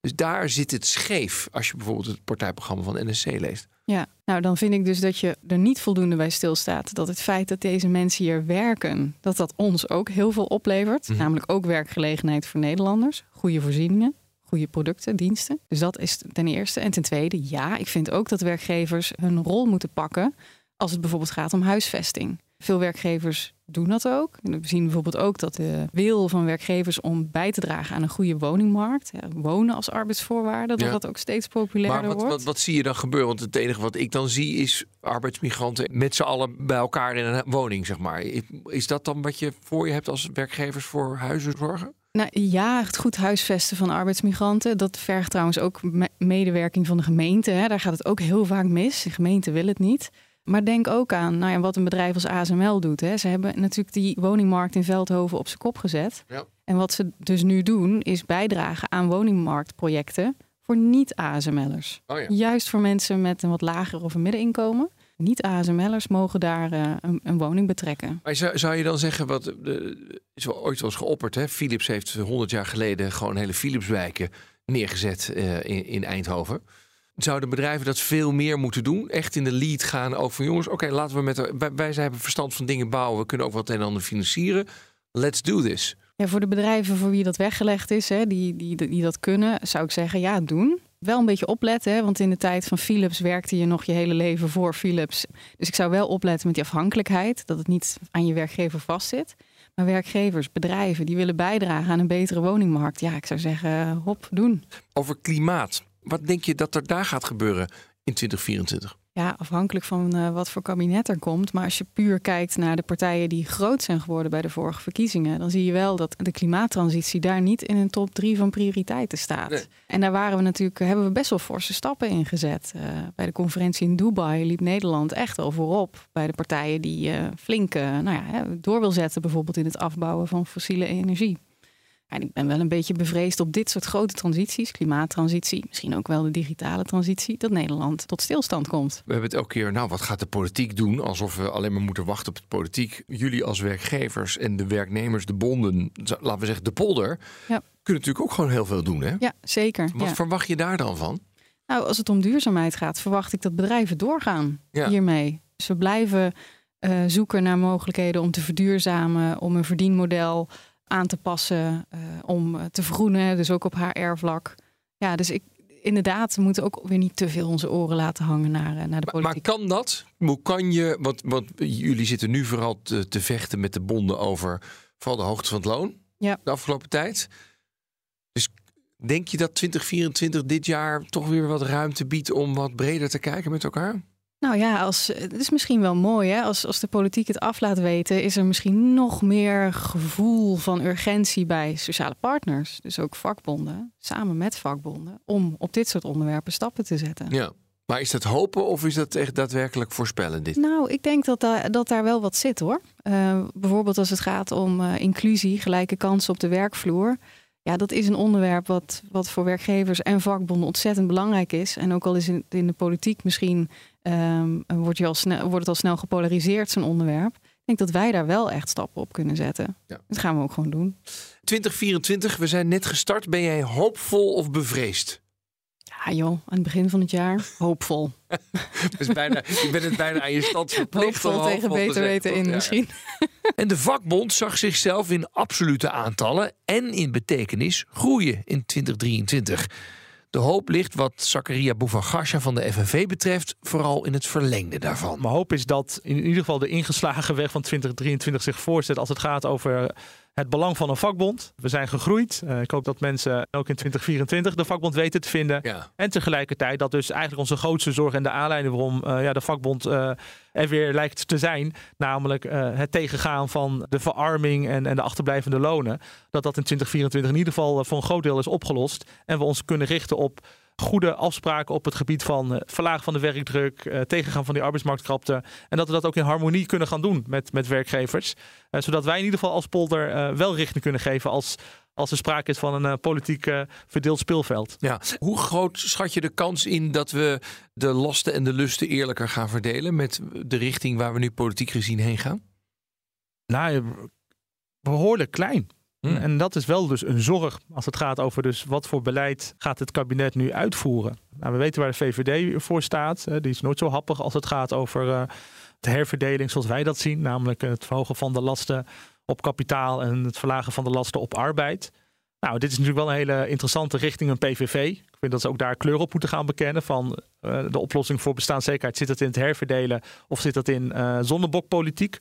Dus daar zit het scheef als je bijvoorbeeld het partijprogramma van NSC leest. Ja, nou dan vind ik dus dat je er niet voldoende bij stilstaat. Dat het feit dat deze mensen hier werken, dat dat ons ook heel veel oplevert. Mhm. Namelijk ook werkgelegenheid voor Nederlanders, goede voorzieningen goede producten, diensten. Dus dat is ten eerste. En ten tweede, ja, ik vind ook dat werkgevers hun rol moeten pakken als het bijvoorbeeld gaat om huisvesting. Veel werkgevers doen dat ook. We zien bijvoorbeeld ook dat de wil van werkgevers om bij te dragen aan een goede woningmarkt, wonen als arbeidsvoorwaarde, dat dat ook steeds populairder maar wat, wordt. Wat, wat zie je dan gebeuren? Want het enige wat ik dan zie is arbeidsmigranten met z'n allen bij elkaar in een woning, zeg maar. Is dat dan wat je voor je hebt als werkgevers voor huizen zorgen? Nou ja, het goed huisvesten van arbeidsmigranten. Dat vergt trouwens ook medewerking van de gemeente. Hè. Daar gaat het ook heel vaak mis. De gemeente wil het niet. Maar denk ook aan nou ja, wat een bedrijf als ASML doet. Hè. Ze hebben natuurlijk die woningmarkt in Veldhoven op zijn kop gezet. Ja. En wat ze dus nu doen, is bijdragen aan woningmarktprojecten voor niet-ASML'ers. Oh ja. Juist voor mensen met een wat lager of een middeninkomen niet-ASML'ers mogen daar uh, een, een, woning betrekken. Maar zou, zou je dan zeggen, wat is wel ooit wel eens geopperd, hè? Philips heeft 100 jaar geleden gewoon hele Philipswijken neergezet uh, in, in Eindhoven. Zouden bedrijven dat veel meer moeten doen? Echt in de lead gaan over van jongens, oké, laten we met de, wij, wij hebben verstand van dingen bouwen, we kunnen ook wat een en ander financieren. Let's do this. Ja, voor de bedrijven voor wie dat weggelegd is, hè, die, die, die dat kunnen, zou ik zeggen, ja, doen wel een beetje opletten, hè? want in de tijd van Philips werkte je nog je hele leven voor Philips. Dus ik zou wel opletten met die afhankelijkheid, dat het niet aan je werkgever vastzit. Maar werkgevers, bedrijven, die willen bijdragen aan een betere woningmarkt. Ja, ik zou zeggen, hop, doen. Over klimaat. Wat denk je dat er daar gaat gebeuren in 2024? Ja, afhankelijk van uh, wat voor kabinet er komt. Maar als je puur kijkt naar de partijen die groot zijn geworden bij de vorige verkiezingen, dan zie je wel dat de klimaattransitie daar niet in een top drie van prioriteiten staat. En daar waren we natuurlijk, hebben we best wel forse stappen in gezet. Uh, bij de conferentie in Dubai liep Nederland echt wel voorop bij de partijen die uh, flink nou ja, door wil zetten, bijvoorbeeld in het afbouwen van fossiele energie. En ik ben wel een beetje bevreesd op dit soort grote transities, klimaattransitie, misschien ook wel de digitale transitie, dat Nederland tot stilstand komt. We hebben het elke keer, nou wat gaat de politiek doen? Alsof we alleen maar moeten wachten op de politiek. Jullie als werkgevers en de werknemers, de bonden, laten we zeggen de polder, ja. kunnen natuurlijk ook gewoon heel veel doen. Hè? Ja, zeker. Wat verwacht je daar dan van? Nou, als het om duurzaamheid gaat, verwacht ik dat bedrijven doorgaan hiermee. Dus we blijven uh, zoeken naar mogelijkheden om te verduurzamen, om een verdienmodel aan te passen, uh, om eh, te vergroenen, dus ook op HR-vlak. Ja, dus ik, inderdaad, we moeten ook weer niet te veel onze oren laten hangen naar, uh, naar de politiek. Maar, kan dat? Hoe kan je, want, want jullie zitten nu vooral te, te, vechten met de bonden over vooral de hoogte van het loon. Ja. de afgelopen tijd. Dus denk je dat 2024 dit jaar toch weer wat ruimte biedt om wat breder te kijken met elkaar? Nou ja, als, het is misschien wel mooi hè. Als, als de politiek het af laat weten, is er misschien nog meer gevoel van urgentie bij sociale partners. Dus ook vakbonden, samen met vakbonden, om op dit soort onderwerpen stappen te zetten. Ja. Maar is dat hopen of is dat echt daadwerkelijk voorspellen? Dit? Nou, ik denk dat, daar dat daar wel wat zit hoor. Uh, bijvoorbeeld als het gaat om uh, inclusie, gelijke kansen op de werkvloer. Ja, dat is een onderwerp wat, wat voor werkgevers en vakbonden ontzettend belangrijk is. En ook al is in, in de politiek misschien um, wordt, je al snel, wordt het al snel gepolariseerd, zo'n onderwerp. Ik denk dat wij daar wel echt stappen op kunnen zetten. Ja. Dat gaan we ook gewoon doen. 2024, we zijn net gestart. Ben jij hoopvol of bevreesd? Ja joh, aan het begin van het jaar hoopvol. dus bijna, je bent het bijna aan je stand verplicht. Hoopvol tegen beter weten in misschien. En de vakbond zag zichzelf in absolute aantallen en in betekenis groeien in 2023. De hoop ligt wat Zakaria Bouvagasha van de FNV betreft vooral in het verlengde daarvan. Mijn hoop is dat in ieder geval de ingeslagen weg van 2023 zich voorzet als het gaat over het belang van een vakbond. We zijn gegroeid. Uh, ik hoop dat mensen ook in 2024 de vakbond weten te vinden. Ja. En tegelijkertijd dat dus eigenlijk onze grootste zorg en de aanleiding waarom uh, ja, de vakbond uh, er weer lijkt te zijn. Namelijk het tegengaan van de verarming en, en de achterblijvende lonen. Dat dat in 2024 in ieder geval voor een groot deel is opgelost. En we ons kunnen richten op goede afspraken op het gebied van uh, verlagen van de werkdruk, uh, tegengaan van die arbeidsmarktkrapte. En dat we dat ook in harmonie kunnen gaan doen met, met werkgevers. Uh, zodat wij in ieder geval als polder wel richting kunnen geven als, als er sprake is van een politiek verdeeld speelveld. Ja. Hoe groot schat je de kans in dat we de lasten en de lusten eerlijker gaan verdelen met de richting waar we nu politiek gezien heen gaan? Nou, behoorlijk klein. Hmm. En dat is wel dus een zorg als het gaat over dus wat voor beleid gaat het kabinet nu uitvoeren. Nou, we weten waar de VVD voor staat. Die is nooit zo happig als het gaat over uh, de herverdeling zoals wij dat zien. Namelijk het verhogen van de lasten op kapitaal en het verlagen van de lasten op arbeid. Nou, dit is natuurlijk wel een hele interessante richting een PVV. Ik vind dat ze ook daar kleur op moeten gaan bekennen. Van uh, de oplossing voor bestaanszekerheid. Zit het in het herverdelen of zit dat in uh, zonnebokpolitiek?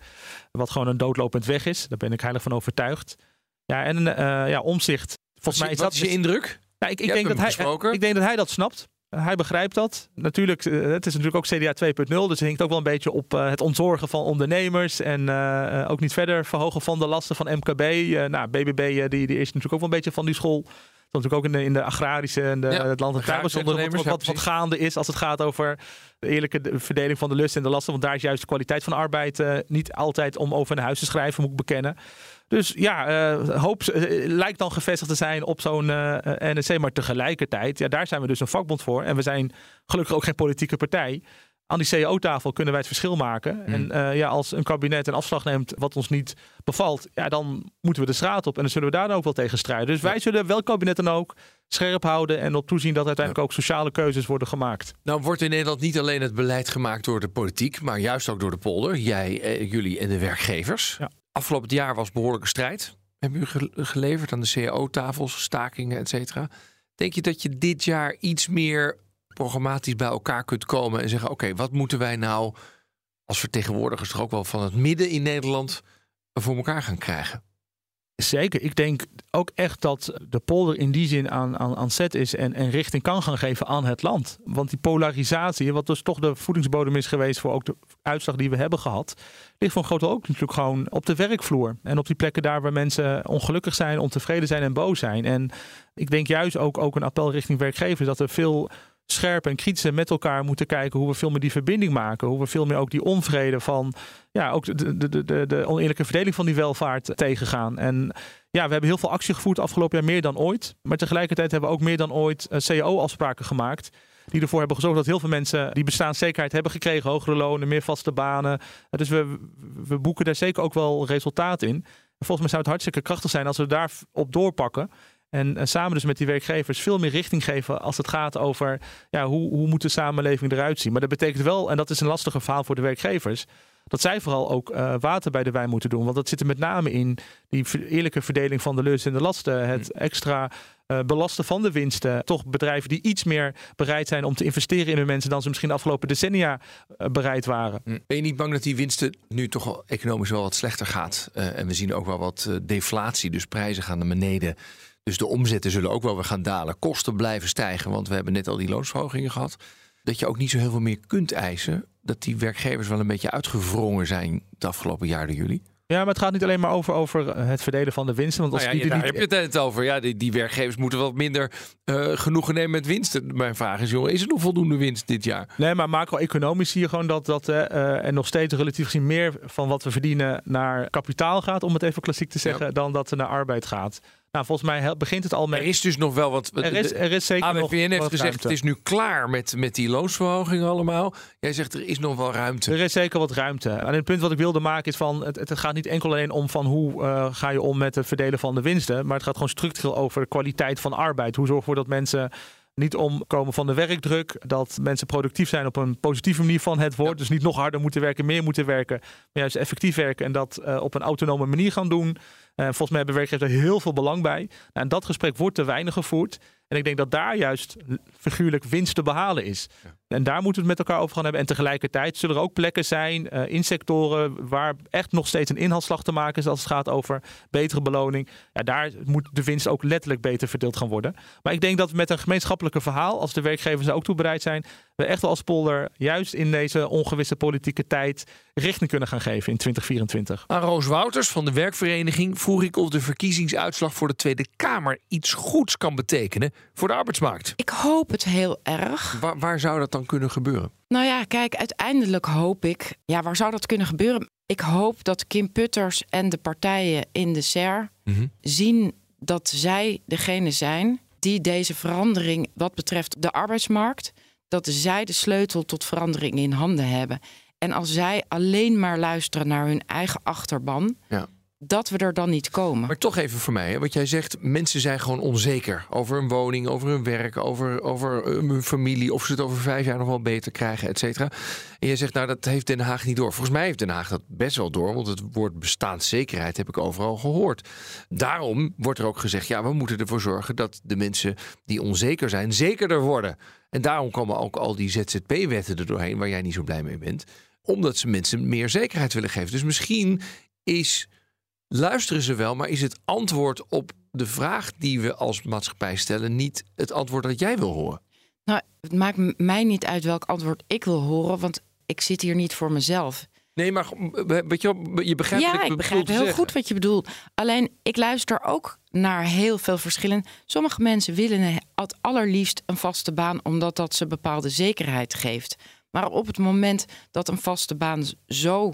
Wat gewoon een doodlopend weg is. Daar ben ik heilig van overtuigd. Ja, en uh, ja, omzicht. Volgens mij is dat is je indruk? Ja, ik, ik denk dat hij, ik denk dat hij dat snapt. Hij begrijpt dat. Natuurlijk, het is natuurlijk ook CDA 2.0, dus het hinkt ook wel een beetje op uh, het ontzorgen van ondernemers en uh, ook niet verder verhogen van de lasten van MKB. Uh, nou, BBB die, die is natuurlijk ook wel een beetje van die school. Dat natuurlijk ook in de, in de agrarische en de, ja, het land- en tuinbouwsector wat, wat, wat, gaande is als het gaat over de eerlijke verdeling van de lust en de lasten. Want daar is juist de kwaliteit van arbeid niet altijd om over een huis te schrijven, moet ik bekennen. Dus ja, uh, hoop uh, lijkt dan gevestigd te zijn op zo'n uh, NEC. Maar tegelijkertijd, ja, daar zijn we dus een vakbond voor. En we zijn gelukkig ook geen politieke partij. Aan die CAO-tafel kunnen wij het verschil maken. Mm. En ja, als een kabinet een afslag neemt wat ons niet bevalt, ja, dan moeten we de straat op. En dan zullen we daar dan ook wel tegen strijden. Dus wij zullen welk kabinet dan ook scherp houden en op toezien dat uiteindelijk ook sociale keuzes worden gemaakt. Nou wordt in Nederland niet alleen het beleid gemaakt door de politiek, maar juist ook door de polder. Jij, jullie en de werkgevers. Ja. Afgelopen jaar was behoorlijke strijd. Hebben u geleverd aan de CAO-tafels, stakingen, et cetera. Denk je dat je dit jaar iets meer programmatisch bij elkaar kunt komen en zeggen: oké, wat moeten wij nou als vertegenwoordigers toch ook wel van het midden in Nederland voor elkaar gaan krijgen? Zeker. Ik denk ook echt dat de polder in die zin aan, aan, aan zet is en, en richting kan gaan geven aan het land. Want die polarisatie, wat dus toch de voedingsbodem is geweest voor ook de uitslag die we hebben gehad, ligt voor een groot deel ook natuurlijk gewoon op de werkvloer. En op die plekken daar waar mensen ongelukkig zijn, ontevreden zijn en boos zijn. En ik denk juist ook, ook een appel richting werkgevers dat er veel scherp en kritisch met elkaar moeten kijken hoe we veel meer die verbinding maken. Hoe we veel meer ook die onvrede van, ja, ook de, de, de, de oneerlijke verdeling van die welvaart tegengaan. En ja, we hebben heel veel actie gevoerd afgelopen jaar, meer dan ooit. Maar tegelijkertijd hebben we ook meer dan ooit uh, CAO-afspraken gemaakt. Die ervoor hebben gezorgd dat heel veel mensen die bestaanszekerheid hebben gekregen. Hogere lonen, meer vaste banen. Dus we, we boeken daar zeker ook wel resultaat in. volgens mij zou het hartstikke krachtig zijn als we daarop doorpakken. En, en, samen dus met die werkgevers veel meer richting geven als het gaat over ja, hoe, hoe moet de samenleving eruit zien. Maar dat betekent wel, en dat is een lastiger verhaal voor de werkgevers, dat zij vooral ook uh, water bij de wijn moeten doen. Want dat zit er met name in die eerlijke verdeling van de lust en de lasten. Het mm. extra uh, belasten van de winsten. Toch bedrijven die iets meer bereid zijn om te investeren in hun mensen dan ze misschien de afgelopen decennia uh, bereid waren. Mm. Ben je niet bang dat die winsten nu toch economisch wel wat slechter gaat? en we zien ook wel wat deflatie, dus prijzen gaan naar beneden. Dus de omzetten zullen ook wel weer gaan dalen. Kosten blijven stijgen, want we hebben net al die loonsverhogingen gehad. Dat je ook niet zo heel veel meer kunt eisen. Dat die werkgevers wel een beetje uitgevrongen zijn het afgelopen jaar jullie. Ja, maar het gaat niet alleen maar over, over het verdelen van de winsten. Want als nou ja, die daar niet... heb je het over. Ja, die, die werkgevers moeten wat minder uh, genoegen nemen met winsten. Mijn vraag is, jongen, is er nog voldoende winst dit jaar? Nee, maar macro-economisch zie je gewoon dat, dat uh, er nog steeds relatief gezien meer van wat we verdienen naar kapitaal gaat, om het even klassiek te zeggen, dan dat er naar arbeid gaat. Nou, volgens mij begint het al met. Er is dus nog wel wat. Er is, er is zeker ABPN nog heeft gezegd: ruimte. het is nu klaar met, met die loonsverhoging allemaal. Jij zegt er is nog wel ruimte. Er is zeker wat ruimte. En het punt wat ik wilde maken is van: het, het gaat niet enkel alleen om van hoe uh, ga je om met het verdelen van de winsten, maar het gaat gewoon structureel over de kwaliteit van arbeid. Hoe zorgen we dat mensen niet omkomen van de werkdruk. Dat mensen productief zijn op een positieve manier van het woord. Dus niet nog harder moeten werken, meer moeten werken. Maar juist effectief werken en dat uh, op een autonome manier gaan doen. Uh, volgens mij hebben werkgevers er heel veel belang bij. Nou, en dat gesprek wordt te weinig gevoerd. En ik denk dat daar juist figuurlijk winst te behalen is. En daar moeten we het met elkaar over gaan hebben. En tegelijkertijd zullen er ook plekken zijn uh, in sectoren waar echt nog steeds een inhaalslag te maken is als het gaat over betere beloning. Ja, daar moet de winst ook letterlijk beter verdeeld gaan worden. Maar ik denk dat we met een gemeenschappelijke verhaal, als de werkgevers er ook toe bereid zijn, we echt wel als polder juist in deze ongewisse politieke tijd richting kunnen gaan geven in 2024. Aan Roos Wouters van de werkvereniging vroeg ik of de verkiezingsuitslag voor de Tweede Kamer iets goeds kan betekenen voor de arbeidsmarkt. Ik hoop het heel erg. Waar, waar zou dat dan kunnen gebeuren? Nou ja, kijk, uiteindelijk hoop ik. Ja, waar zou dat kunnen gebeuren? Ik hoop dat Kim Putters en de partijen in de SER mhm. zien dat zij degene zijn die deze verandering wat betreft de arbeidsmarkt, dat zij de sleutel tot verandering in handen hebben. En als zij alleen maar luisteren naar hun eigen achterban, ja dat we er dan niet komen. Maar toch even voor mij, wat jij zegt, mensen zijn gewoon onzeker over hun woning, over hun werk, over, over eh, hun familie, of ze het over vijf jaar nog wel beter krijgen, et cetera. En jij zegt, nou, dat heeft Den Haag niet door. Volgens mij heeft Den Haag dat best wel door, want het woord bestaanszekerheid heb ik overal gehoord. Daarom wordt er ook gezegd, ja, we moeten ervoor zorgen dat de mensen die onzeker zijn, zekerder worden. En daarom komen ook al die ZZP-wetten er doorheen, waar jij niet zo blij mee bent omdat ze mensen meer zekerheid willen geven. Dus misschien is luisteren ze wel, maar is het antwoord op de vraag die we als maatschappij stellen niet het antwoord dat jij wil horen? Nou, het maakt mij niet uit welk antwoord ik wil horen, want ik zit hier niet voor mezelf. Nee, maar weet je, je begrijpt ja, ik, ik begrijp heel goed wat je bedoelt. Alleen ik luister ook naar heel veel verschillen. Sommige mensen willen het allerliefst een vaste baan, omdat dat ze bepaalde zekerheid geeft. Maar op het moment dat een vaste baan zo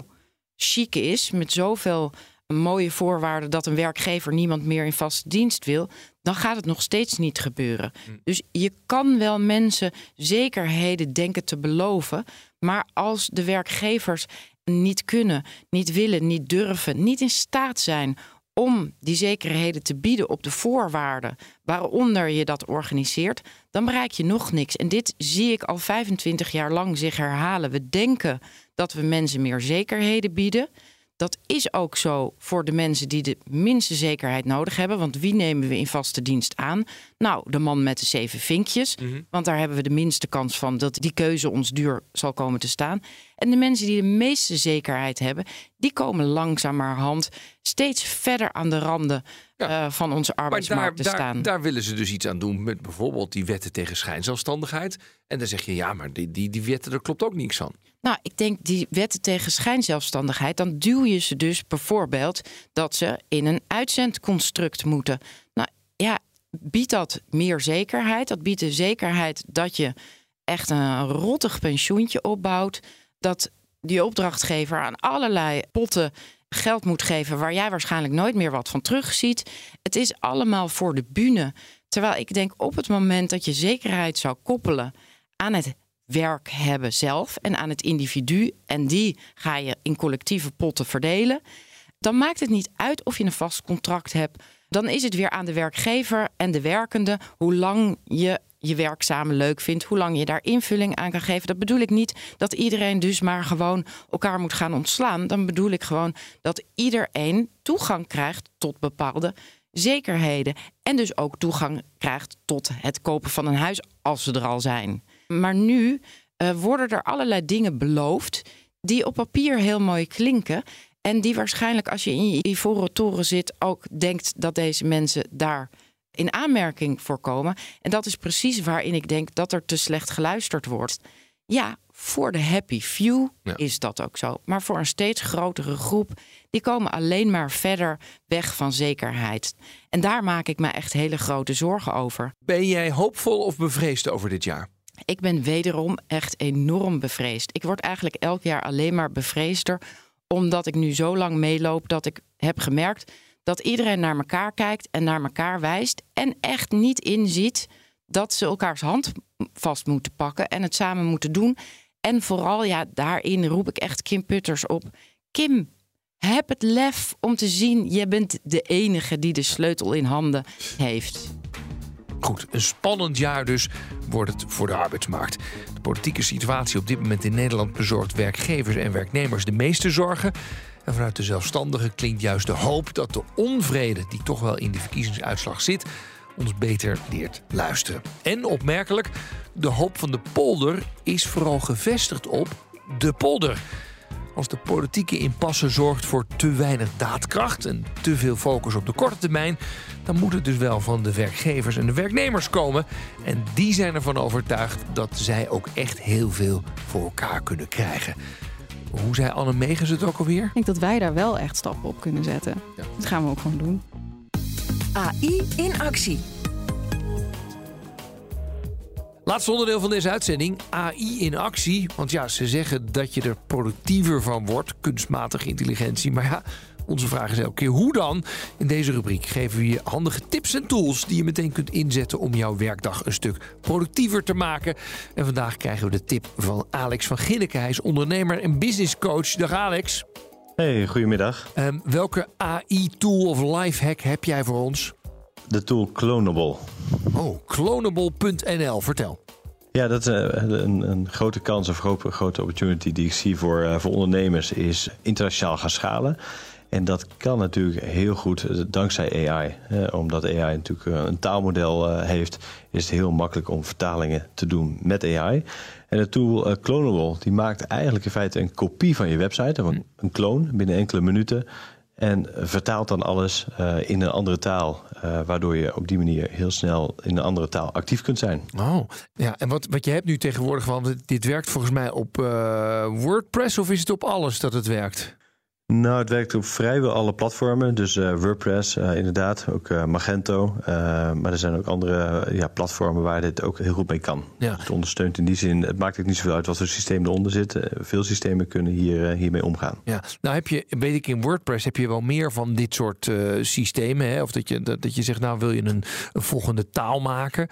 chic is, met zoveel een mooie voorwaarde dat een werkgever niemand meer in vaste dienst wil, dan gaat het nog steeds niet gebeuren. Hm. Dus je kan wel mensen zekerheden denken te beloven, maar als de werkgevers niet kunnen, niet willen, niet durven, niet in staat zijn om die zekerheden te bieden op de voorwaarden waaronder je dat organiseert, dan bereik je nog niks. En dit zie ik al 25 jaar lang zich herhalen. We denken dat we mensen meer zekerheden bieden. Dat is ook zo voor de mensen die de minste zekerheid nodig hebben. Want wie nemen we in vaste dienst aan? Nou, de man met de zeven vinkjes. Mhm. Want daar hebben we de minste kans van dat die keuze ons duur zal komen te staan. En de mensen die de meeste zekerheid hebben, die komen langzamerhand steeds verder aan de randen eh, van onze arbeidsmarkt te staan. Daar, daar, willen ze dus iets aan doen met bijvoorbeeld die wetten tegen schijnzelfstandigheid. En dan zeg je ja, maar die, die, die wetten, daar klopt ook niks van. Nou, ik denk die wetten tegen schijnzelfstandigheid, dan duw je ze dus bijvoorbeeld dat ze in een uitzendconstruct moeten. Nou ja, biedt dat meer zekerheid? Dat biedt de zekerheid dat je echt een rottig pensioentje opbouwt. Dat die opdrachtgever aan allerlei potten geld moet geven waar jij waarschijnlijk nooit meer wat van terugziet. Het is allemaal voor de bühne. Terwijl ik denk op het moment dat je zekerheid zou koppelen aan het werk hebben zelf en aan het individu. En die ga je in collectieve potten verdelen. Dan maakt het niet uit of je een vast contract hebt. Dan is het weer aan de werkgever en de werkende hoe lang je je werk samen leuk vindt, hoe lang je daar invulling aan kan geven. Dat bedoel ik niet dat iedereen dus maar gewoon elkaar moet gaan ontslaan. Dan bedoel ik gewoon dat iedereen toegang krijgt tot bepaalde zekerheden. En dus ook toegang krijgt tot het kopen van een huis als ze er al zijn. Maar nu uh, worden er allerlei dingen beloofd die op papier heel mooi klinken. En die waarschijnlijk als je in je ivoren toren zit ook denkt dat deze mensen daar in aanmerking voor komen. En dat is precies waarin ik denk dat er te slecht geluisterd wordt. Ja, voor de happy few is dat ook zo. Maar voor een steeds grotere groep, die komen alleen maar verder weg van zekerheid. En daar maak ik me echt hele grote zorgen over. Ben jij hoopvol of bevreesd over dit jaar? Ik ben wederom echt enorm bevreesd. Ik word eigenlijk elk jaar alleen maar bevreesder, omdat ik nu zo lang meeloop dat ik heb gemerkt dat iedereen naar elkaar kijkt en naar elkaar wijst en echt niet inziet dat ze elkaars hand vast moeten pakken en het samen moeten doen. En vooral, ja, daarin roep ik echt Kim Putters op. Kim, heb het lef om te zien, je bent de enige die de sleutel in handen heeft. Goed, een spannend jaar dus wordt het voor de arbeidsmarkt. De politieke situatie op dit moment in Nederland bezorgt werkgevers en werknemers de meeste zorgen. En vanuit de zelfstandigen klinkt juist de hoop dat de onvrede die toch wel in de verkiezingsuitslag zit, ons beter leert luisteren. En opmerkelijk, de hoop van de polder is vooral gevestigd op de polder. Als de politieke impasse zorgt voor te weinig daadkracht en te veel focus op de korte termijn, dan moet het dus wel van de werkgevers en de werknemers komen. En die zijn ervan overtuigd dat zij ook echt heel veel voor elkaar kunnen krijgen. Hoe zei Anne Megens het ook alweer? Ik denk dat wij daar wel echt stappen op kunnen zetten. Ja. Dat gaan we ook gewoon doen. AI in actie. Laatste onderdeel van deze uitzending, AI in actie. Want ja, ze zeggen dat je er productiever van wordt, kunstmatige intelligentie. Maar ja, onze vraag is elke keer hoe dan? In deze rubriek geven we je handige tips en tools die je meteen kunt inzetten om jouw werkdag een stuk productiever te maken. En vandaag krijgen we de tip van Alex van Ginneke. Hij is ondernemer en businesscoach. Dag Alex. Hey, goedemiddag. Um, welke AI-tool of lifehack heb jij voor ons? De tool Clonable. Oh, clonable.nl. Vertel. Ja, dat is eh, een, een grote kans of grote, grote opportunity die ik zie voor, uh, voor ondernemers is internationaal gaan schalen. En dat kan natuurlijk heel goed eh, dankzij AI. omdat AI natuurlijk eh, een taalmodel eh, heeft, is het heel makkelijk om vertalingen te doen met AI. En de tool Clonable die maakt eigenlijk in feite een kopie van je website, een, een clone binnen enkele minuten. En vertaalt dan alles in een andere taal. waardoor je op die manier heel snel in een andere taal actief kunt zijn. Oh, ja. En wat, wat je hebt nu tegenwoordig, want dit werkt volgens mij op WordPress of is het op alles dat het werkt? Nou, het werkt op vrijwel alle platformen. Dus uh, WordPress, uh, inderdaad, ook uh, Magento. maar er zijn ook andere ja, platformen waar dit ook heel goed mee kan. Ja. het ondersteunt in die zin. Het maakt ook niet zoveel uit wat voor systeem eronder zit. veel systemen kunnen hier, hiermee omgaan. Ja, nou heb je, weet ik, in WordPress heb je wel meer van dit soort systemen. Hè? Of dat je, dat, dat je zegt, nou wil je een, een volgende taal maken.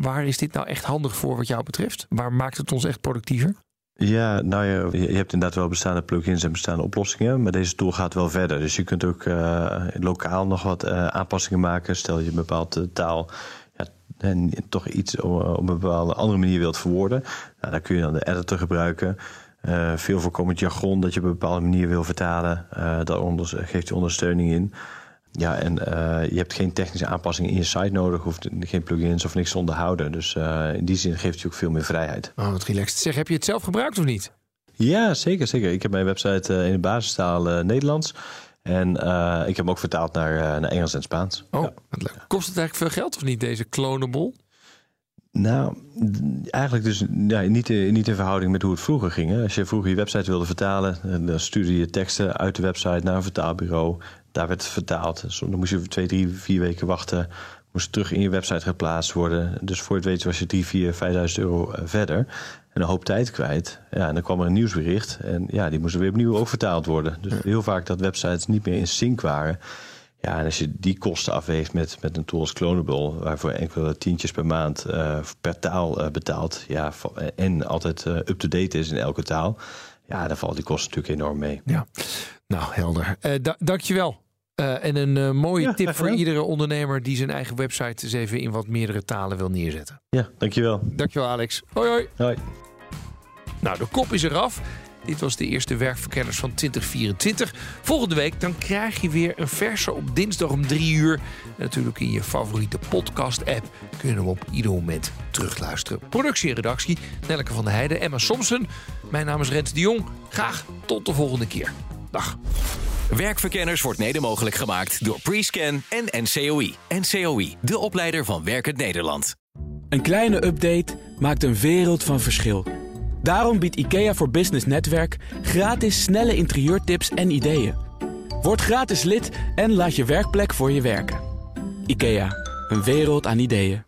Waar is dit nou echt handig voor wat jou betreft? Waar maakt het ons echt productiever? Ja, nou ja, je hebt inderdaad wel bestaande plugins en bestaande oplossingen, maar deze tool gaat wel verder. Dus je kunt ook uh, lokaal nog wat uh, aanpassingen maken. Stel je een bepaalde taal ja, en toch iets op, een bepaalde andere manier wilt verwoorden. Nou, dan kun je dan de editor gebruiken. Uh, veel voorkomend jargon dat je op een bepaalde manier wil vertalen. daar geeft je ondersteuning in. Ja, en uh, je hebt geen technische aanpassingen in je site nodig, hoeft geen plugins of niks te onderhouden. Dus uh, in die zin geeft het je ook veel meer vrijheid. Oh, wat relaxed. Zeg, heb je het zelf gebruikt of niet? Ja, zeker, zeker. Ik heb mijn website uh, in de basistaal Nederlands. En ik heb hem ook vertaald naar, naar Engels en Spaans. Oh, ja. leuk. Kost het eigenlijk veel geld of niet, deze clonable? Nou, eigenlijk dus ja, niet, niet in verhouding met hoe het vroeger ging. Als je vroeger je website wilde vertalen, dan stuurde je teksten uit de website naar een vertaalbureau. Daar werd het vertaald. Dus dan moest je twee, drie, vier weken wachten. Moest terug in je website geplaatst worden. Dus voor het weten was je drie, vier, vijfduizend euro eh, verder. En een hoop tijd kwijt. Ja, en dan kwam er een nieuwsbericht. En ja, die moesten weer opnieuw ook vertaald worden. Dus heel vaak dat websites niet meer in sync waren. Ja, en als je die kosten afweegt met, met een tool als Clonable, waarvoor enkele tientjes per maand uh, per taal uh, betaalt, ja, en altijd uh, up-to-date is in elke taal, ja, dan valt die kosten natuurlijk enorm mee. Ja, nou helder. Uh, da dankjewel. Eh, en een eh, mooie Ja, tip voor iedere ondernemer die zijn eigen website eens even in wat meerdere talen wil neerzetten. Ja, dankjewel. Dankjewel Alex. Hoi hoi. Hoi. Nou, de kop is eraf. Dit was de eerste werkverkenners van 2024. Volgende week dan krijg je weer een verse op dinsdag om drie uur. En natuurlijk in je favoriete podcast-app kun je hem op ieder moment terugluisteren. Productie en redactie, Nelleke van der Heijden, Emma Somsen. Mijn naam is Rens de Jong. Graag tot de volgende keer. Dag. Werkverkenners wordt mede mogelijk gemaakt door Prescan en NCOI. NCOI, de opleider van Werkend Nederland. Een kleine update maakt een wereld van verschil. Daarom biedt IKEA voor Business Netwerk gratis snelle interieurtips en ideeën. Word gratis lid en laat je werkplek voor je werken. IKEA, een wereld aan ideeën.